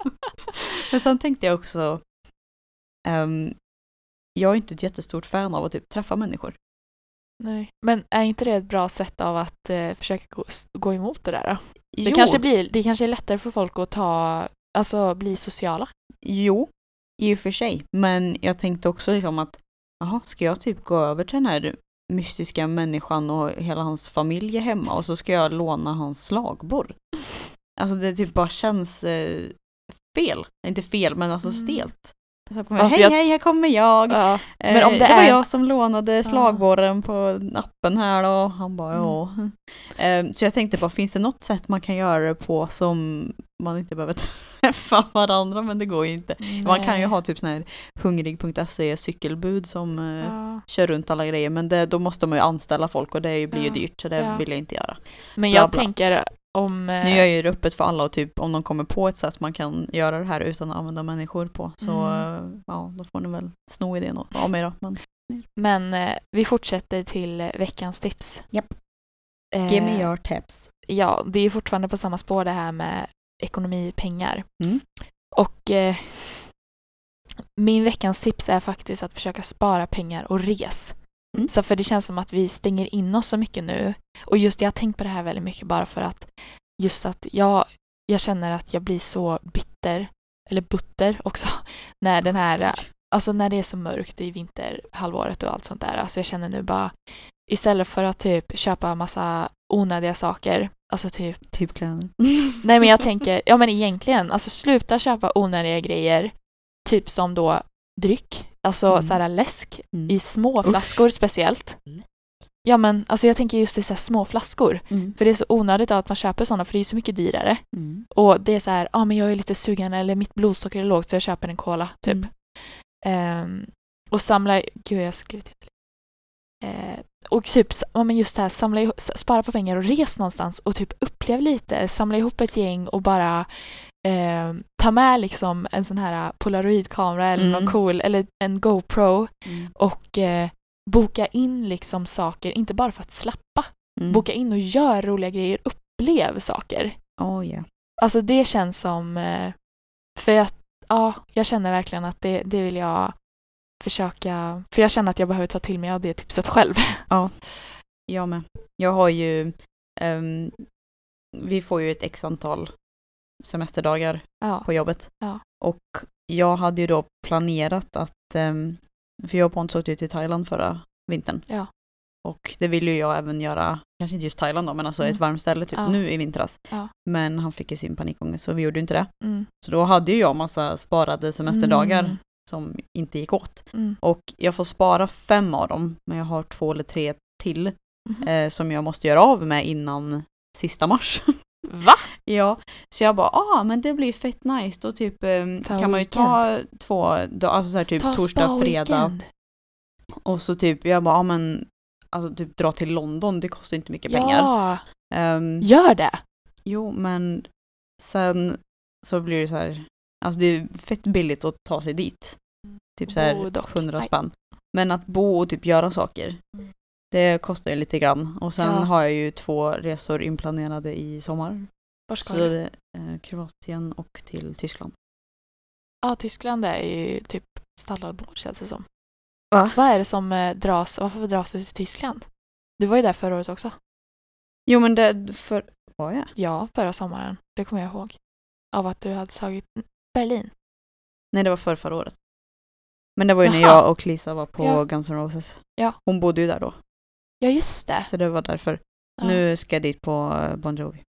men sen tänkte jag också, ehm, jag är inte ett jättestort fan av att typ träffa människor. Nej. Men är inte det ett bra sätt av att eh, försöka gå, gå emot det där då? Det Jo. kanske, blir, det kanske är lättare för folk att ta, alltså bli sociala. Jo, i och för sig. Men jag tänkte också liksom att, jaha, ska jag typ gå över till den här mystiska människan och hela hans familj är hemma och så ska jag låna hans slagborr? Alltså det typ bara känns eh, fel. Inte fel, men alltså Mm. stelt. Så kommer, Alltså hej, jag- hej, här kommer jag. Ja. Eh, det det, var är- jag som lånade slagborren på appen här då. Han bara ja. Mm. Eh, Så jag tänkte bara, finns det något sätt man kan göra det på som man inte behöver träffa varandra? Men det går ju inte. Man kan ju Nej. ha typ sån här hungrig.se cykelbud som eh, Ja. kör runt alla grejer. Men det, då måste man ju anställa folk och det blir ju Ja. dyrt. Så det Ja. vill jag inte göra. Men bla, jag bla. tänker om... eh, Nu är jag ju det öppet för alla och typ om de kommer på ett sätt man kan göra det här utan att använda människor på. Så Mm. eh, ja, då får ni väl sno idén av mig då. Men Men eh, vi fortsätter till eh, veckans tips. Japp. Eh, give me your tips. Ja, det är fortfarande på samma spår det här med ekonomi, pengar. Mm. Och eh, min veckans tips är faktiskt att försöka spara pengar och res. Mm. Så för det känns som att vi stänger in oss så mycket nu. Och just jag har tänkt på det här väldigt mycket bara för att just att jag, jag känner att jag blir så bitter, eller butter också, när den här Alltså när det är så mörkt i vinterhalvåret och allt sånt där. Alltså jag känner nu bara istället för att typ köpa massa onödiga saker, alltså typ Typ kläder. Nej men jag tänker, ja men egentligen, alltså sluta köpa onödiga grejer, typ som då dryck, alltså Mm. så här läsk Mm. i små Usch. flaskor speciellt. Ja men alltså jag tänker just i så små flaskor. Mm. För det är så onödigt att man köper sådana för det är så mycket dyrare. Mm. Och det är så här, ja ah, men jag är lite sugen eller mitt blodsocker är lågt så jag köper en cola typ. Mm. Ehm, och samla, gud jag har skrivit det. Eh, och typ, ja men just det här, samla, ihop- spara på pengar och res någonstans och typ upplev lite, samla ihop ett gäng och bara eh, ta med liksom en sån här polaroidkamera eller Mm. någon cool, eller en GoPro Mm. och eh, boka in liksom saker, inte bara för att slappa, Mm. boka in och gör roliga grejer, upplev saker. Oh, yeah. Alltså det känns som, eh, för jag, ja, jag känner verkligen att det, det vill jag försöka, för jag känner att jag behöver ta till mig av det tipset själv. Jag med. Jag har ju, ehm, vi får ju ett x antal semesterdagar Ja, på jobbet. Ja. Och jag hade ju då planerat att, ehm, för jag och Pontus åkte ut till Thailand förra vintern. Ja. Och det ville ju jag även göra, kanske inte just Thailand då, men alltså Mm. ett varmt ställe typ Ja. nu i vintras. Ja. Men han fick ju sin panikångest så vi gjorde inte det. mm, Så då hade ju jag massa sparade semesterdagar Mm, som inte gick åt. mm, Och jag får spara fem av dem, men jag har två eller tre till mhm. eh, som jag måste göra av med innan sista mars. Va? ja, så jag bara, ah men det blir fett nice. Då typ eh, Ta kan man ju ta två dagar, alltså så här, typ Ta torsdag, fredag. Och så typ, jag bara, ah men alltså typ dra till London, det kostar inte mycket pengar. Ja, Ehm, gör det. Jo, men sen så blir det så här, alltså det är fett billigt att ta sig dit. Typ så här dock. 100 Nej. spänn. Men att bo och typ göra saker, Mm. Det kostar ju lite grann. Och sen Ja. har jag ju två resor inplanerade i sommar. Var ska Så du? eh, Kroatien och till Tyskland. Ja, Tyskland är ju typ standardbord känns det som. Va? Vad är det som eh, dras, varför dras du till Tyskland? Du var ju där förra året också. Jo men det, för, var jag? Ja, förra sommaren. Det kommer jag ihåg. Av att du hade tagit Berlin. Nej det var för förra året. Men det var ju när Jaha. jag och Lisa var på Ja. Guns N' Roses. Ja. Hon bodde ju där då. Ja, just det. Så det var därför. Ja. Nu ska jag dit på eh, Bon Jovi.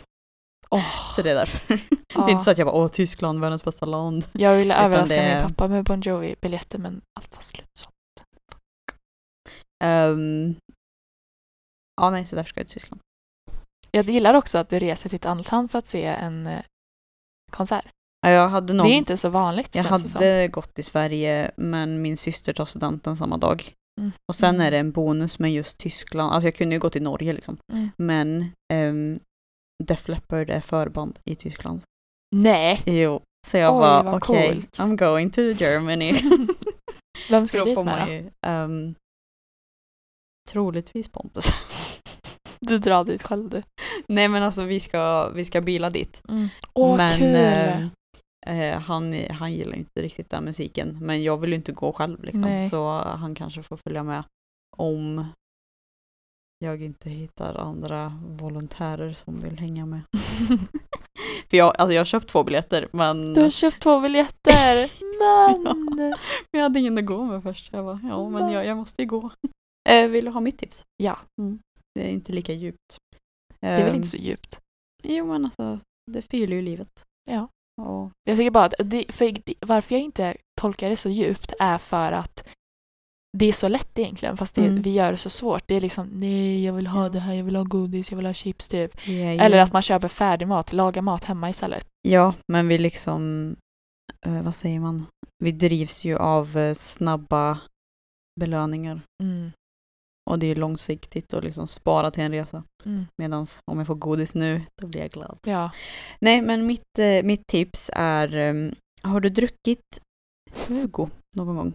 Åh, Så det är därför. Det ja. är inte så att jag bara, åh Tyskland, världens bästa land. Jag ville överraska det- min pappa med Bon Jovi-biljetter men allt var slut. Så. Ehm, ja nej, så därför ska jag till Tyskland. Jag gillar också att du reser till ett annat land för att se en eh, konsert. Ja, nog, Det är inte så vanligt jag det hade gått i Sverige men min syster tar studenten samma dag. Mm. Och sen Mm. är det en bonus med just Tyskland. Alltså jag kunde ju gå till Norge liksom. Mm. Men um, Def Leppard är förband i Tyskland. Nej! Jo. Så jag Oj, bara okej, coolt. I'm going to Germany. Vem ska du dit med då? ju ehm, troligtvis Pontus. Du drar dit själv du. Nej men alltså vi ska, vi ska bila dit. Mm. Åh, men kul! eh, eh, han, han gillar inte riktigt den musiken. Men jag vill ju inte gå själv liksom. Nej. Så han kanske får följa med om jag inte hittar andra volontärer som vill hänga med. För jag, alltså jag har köpt två biljetter men Du har köpt två biljetter! Men! men jag hade ingen att gå med först. Jag bara, ja men jag, jag måste ju gå. Eh, vill du ha mitt tips? Ja. Mm. Det är inte lika djupt. Det är väl Ehm, inte så djupt. Jo men alltså, det fyller ju livet. Ja. Och, Jag tycker bara att det, för det- varför jag inte tolkar det så djupt är för att det är så lätt egentligen fast det, Mm. vi gör det så svårt. Det är liksom nej jag vill ha det här, jag vill ha godis, jag vill ha chips typ. ja, Eller ja. att man köper färdig mat, lagar mat hemma istället. Ja, men vi liksom, eh, vad säger man? Vi drivs ju av eh, snabba belöningar. Mm. Och det är långsiktigt att liksom spara till en resa. Mm. Medan om jag får godis nu, då blir jag glad. Ja. Nej, men mitt, eh, mitt tips är, ehm, har du druckit Hugo någon gång?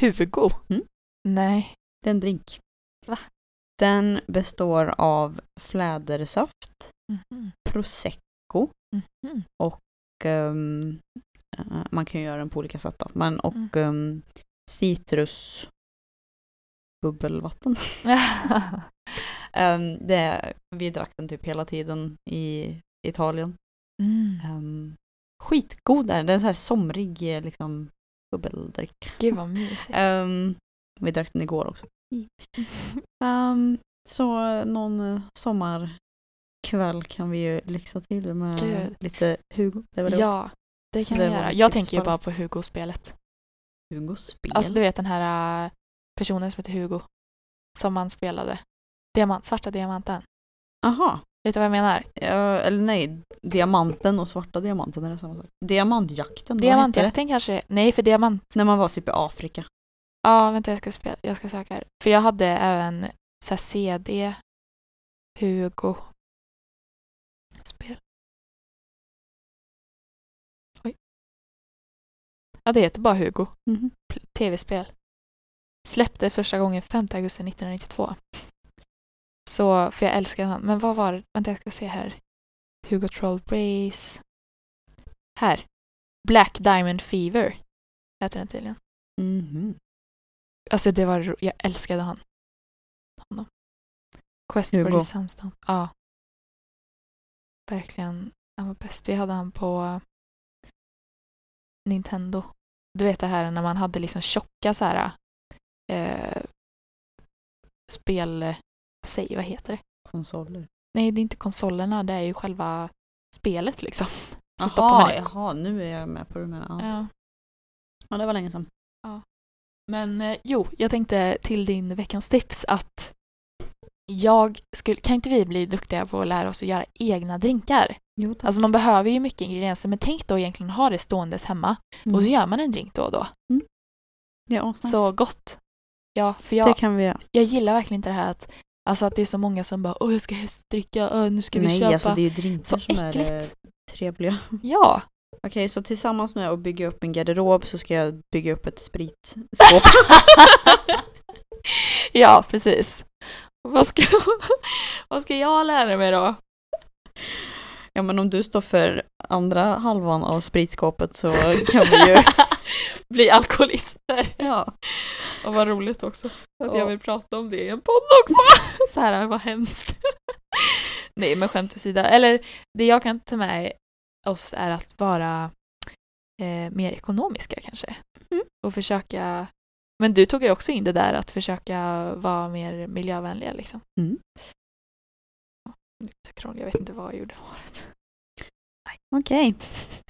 Hugo? Mm. Nej. Det är en drink. Va? Den består av flädersaft, Mhm. prosecco Mhm. och eh, man kan ju göra den på olika sätt då. Men och Mm. ehm, citrus bubbelvatten. Ehm, det, vi drack den typ hela tiden i Italien. mm. Um, skitgod är den. Det är en så här somrig eh, liksom bubbeldrick. Gud vad mysigt. Ehm, vi drack den igår också. Ehm, så eh, någon eh, sommarkväll kan vi ju lyxa till med Gud. lite Hugo. Det var det ja, det kan vi göra. Jag tänker ju bara. på Hugo-spelet. Hugos spel. Alltså du vet den här äh, personen som heter Hugo. som man spelade. Diamant, svarta diamanten. Aha. Vet du vad jag menar? Ja, eller nej, diamanten och svarta diamanten är det samma sak. Diamantjakten, Diamantjakten kanske? Nej, för diamant... När man var typ i Afrika. Ja, vänta jag ska, spela, jag ska söka här. För jag hade även så här, CD, Hugo, spel. Oj. Ja, det heter bara Hugo. Mhm. P- Tv-spel. Släppte första gången 5 augusti 1992. Så, för jag älskar han. Men vad var det? Vänta, jag ska se här. Hugo Troll Brace. Här. Black Diamond Fever. Heter den tydligen. Mhm. Alltså det var, jag älskade han. Honom. Quest for Hugo. the Sunstone. Ja. Verkligen. Han var bäst. Vi hade han på Nintendo. Du vet det här när man hade liksom tjocka så här eh, spel... Säg, vad heter det? Konsoler. Nej, det är inte konsolerna. Det är ju själva spelet liksom. Så Jaha, jaha, nu är jag med på det du menar. Ja. Ja. ja, det var länge sedan. Men eh, jo, jag tänkte till din veckans tips att jag skulle, kan inte vi bli duktiga på att lära oss att göra egna drinkar? Jo, tack. Alltså man behöver ju mycket ingredienser men tänk då egentligen ha det ståendes hemma och så Mm. gör man en drink då och då. det är asnice. Så gott. Ja, för Det jag, kan vi göra. jag gillar verkligen inte det här att, alltså att det är så många som bara åh jag ska hästdricka, åh, nu ska vi Nej, köpa. alltså det är ju drinkar Så som är eh, äckligt. trevliga. Ja, Okej, så tillsammans med att bygga upp en garderob så ska jag bygga upp ett spritskåp. ja precis. Vad ska, vad ska jag lära mig då? ja, men om du står för andra halvan av spritskåpet så kan vi ju... Bli alkoholister. ja. Och vad roligt också. Att Ja. jag vill prata om det i en podd också. Så här, vad hemskt. Nej, men skämt åsido. Eller det jag kan ta med oss är att vara eh, mer ekonomiska kanske. Mm. Och försöka... Men du tog ju också in det där att försöka vara mer miljövänliga liksom. Mm. Jag vet inte vad jag gjorde med håret. Okej.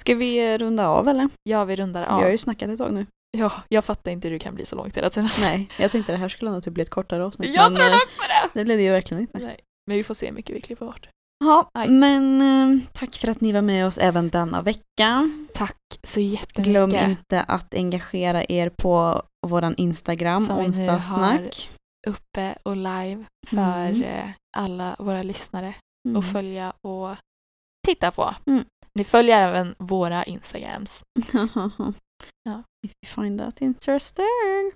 Ska vi eh, runda av eller? Ja, vi rundar Vi har av. ju snackat ett tag nu. Ja, jag fattar inte hur det kan bli så långt hela tiden. Nej, jag tänkte det här skulle nog typ bli ett kortare avsnitt. Jag men, tror eh, också det! det blev det ju verkligen inte. Nej. Men vi får se hur mycket vi klipper bort. Ja, Aj. men eh, tack för att ni var med oss även denna vecka. Tack så jättemycket. Glöm inte att engagera er på våran Instagram, Som vi nu onsdagssnack. uppe och live för Mm. eh, alla våra lyssnare Mm. att följa och titta på. Mm. Ni följer även våra Instagrams. Ja. If you find that interesting.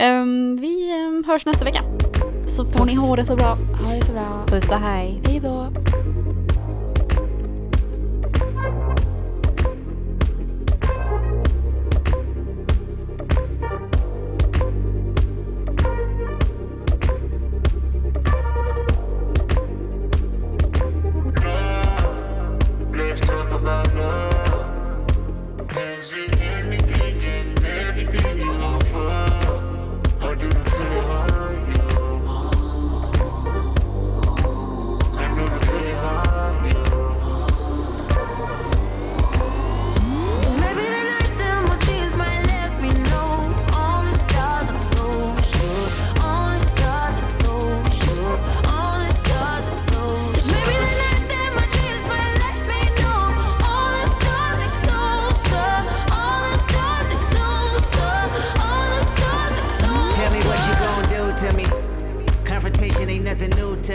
Ehm, vi ehm, hörs nästa vecka. Så får ni Puss. ha det så bra. Ha det så bra. Puss och hej. Hej då.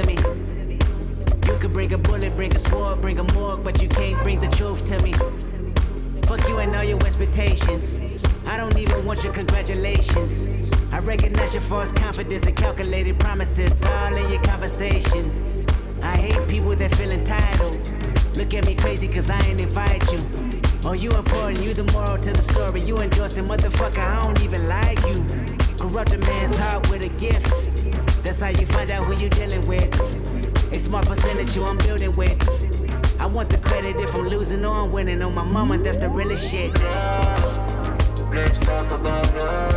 To me. You could bring a bullet, bring a sword, bring a morgue, but you can't bring the truth to me. Fuck you and all your expectations. I don't even want your congratulations. I recognize your false confidence and calculated promises all in your conversation. I hate people that feel entitled. Look at me crazy cause I ain't invite you. Oh, you important, you the moral to the story. You endorsing, motherfucker, I don't even like you. Corrupt a man's heart with a gift. That's how you find out who you're dealing with. A smart percentage you I'm building with. I want the credit if I'm losing or I'm winning. On my mama, that's the realest shit. Let's talk about love.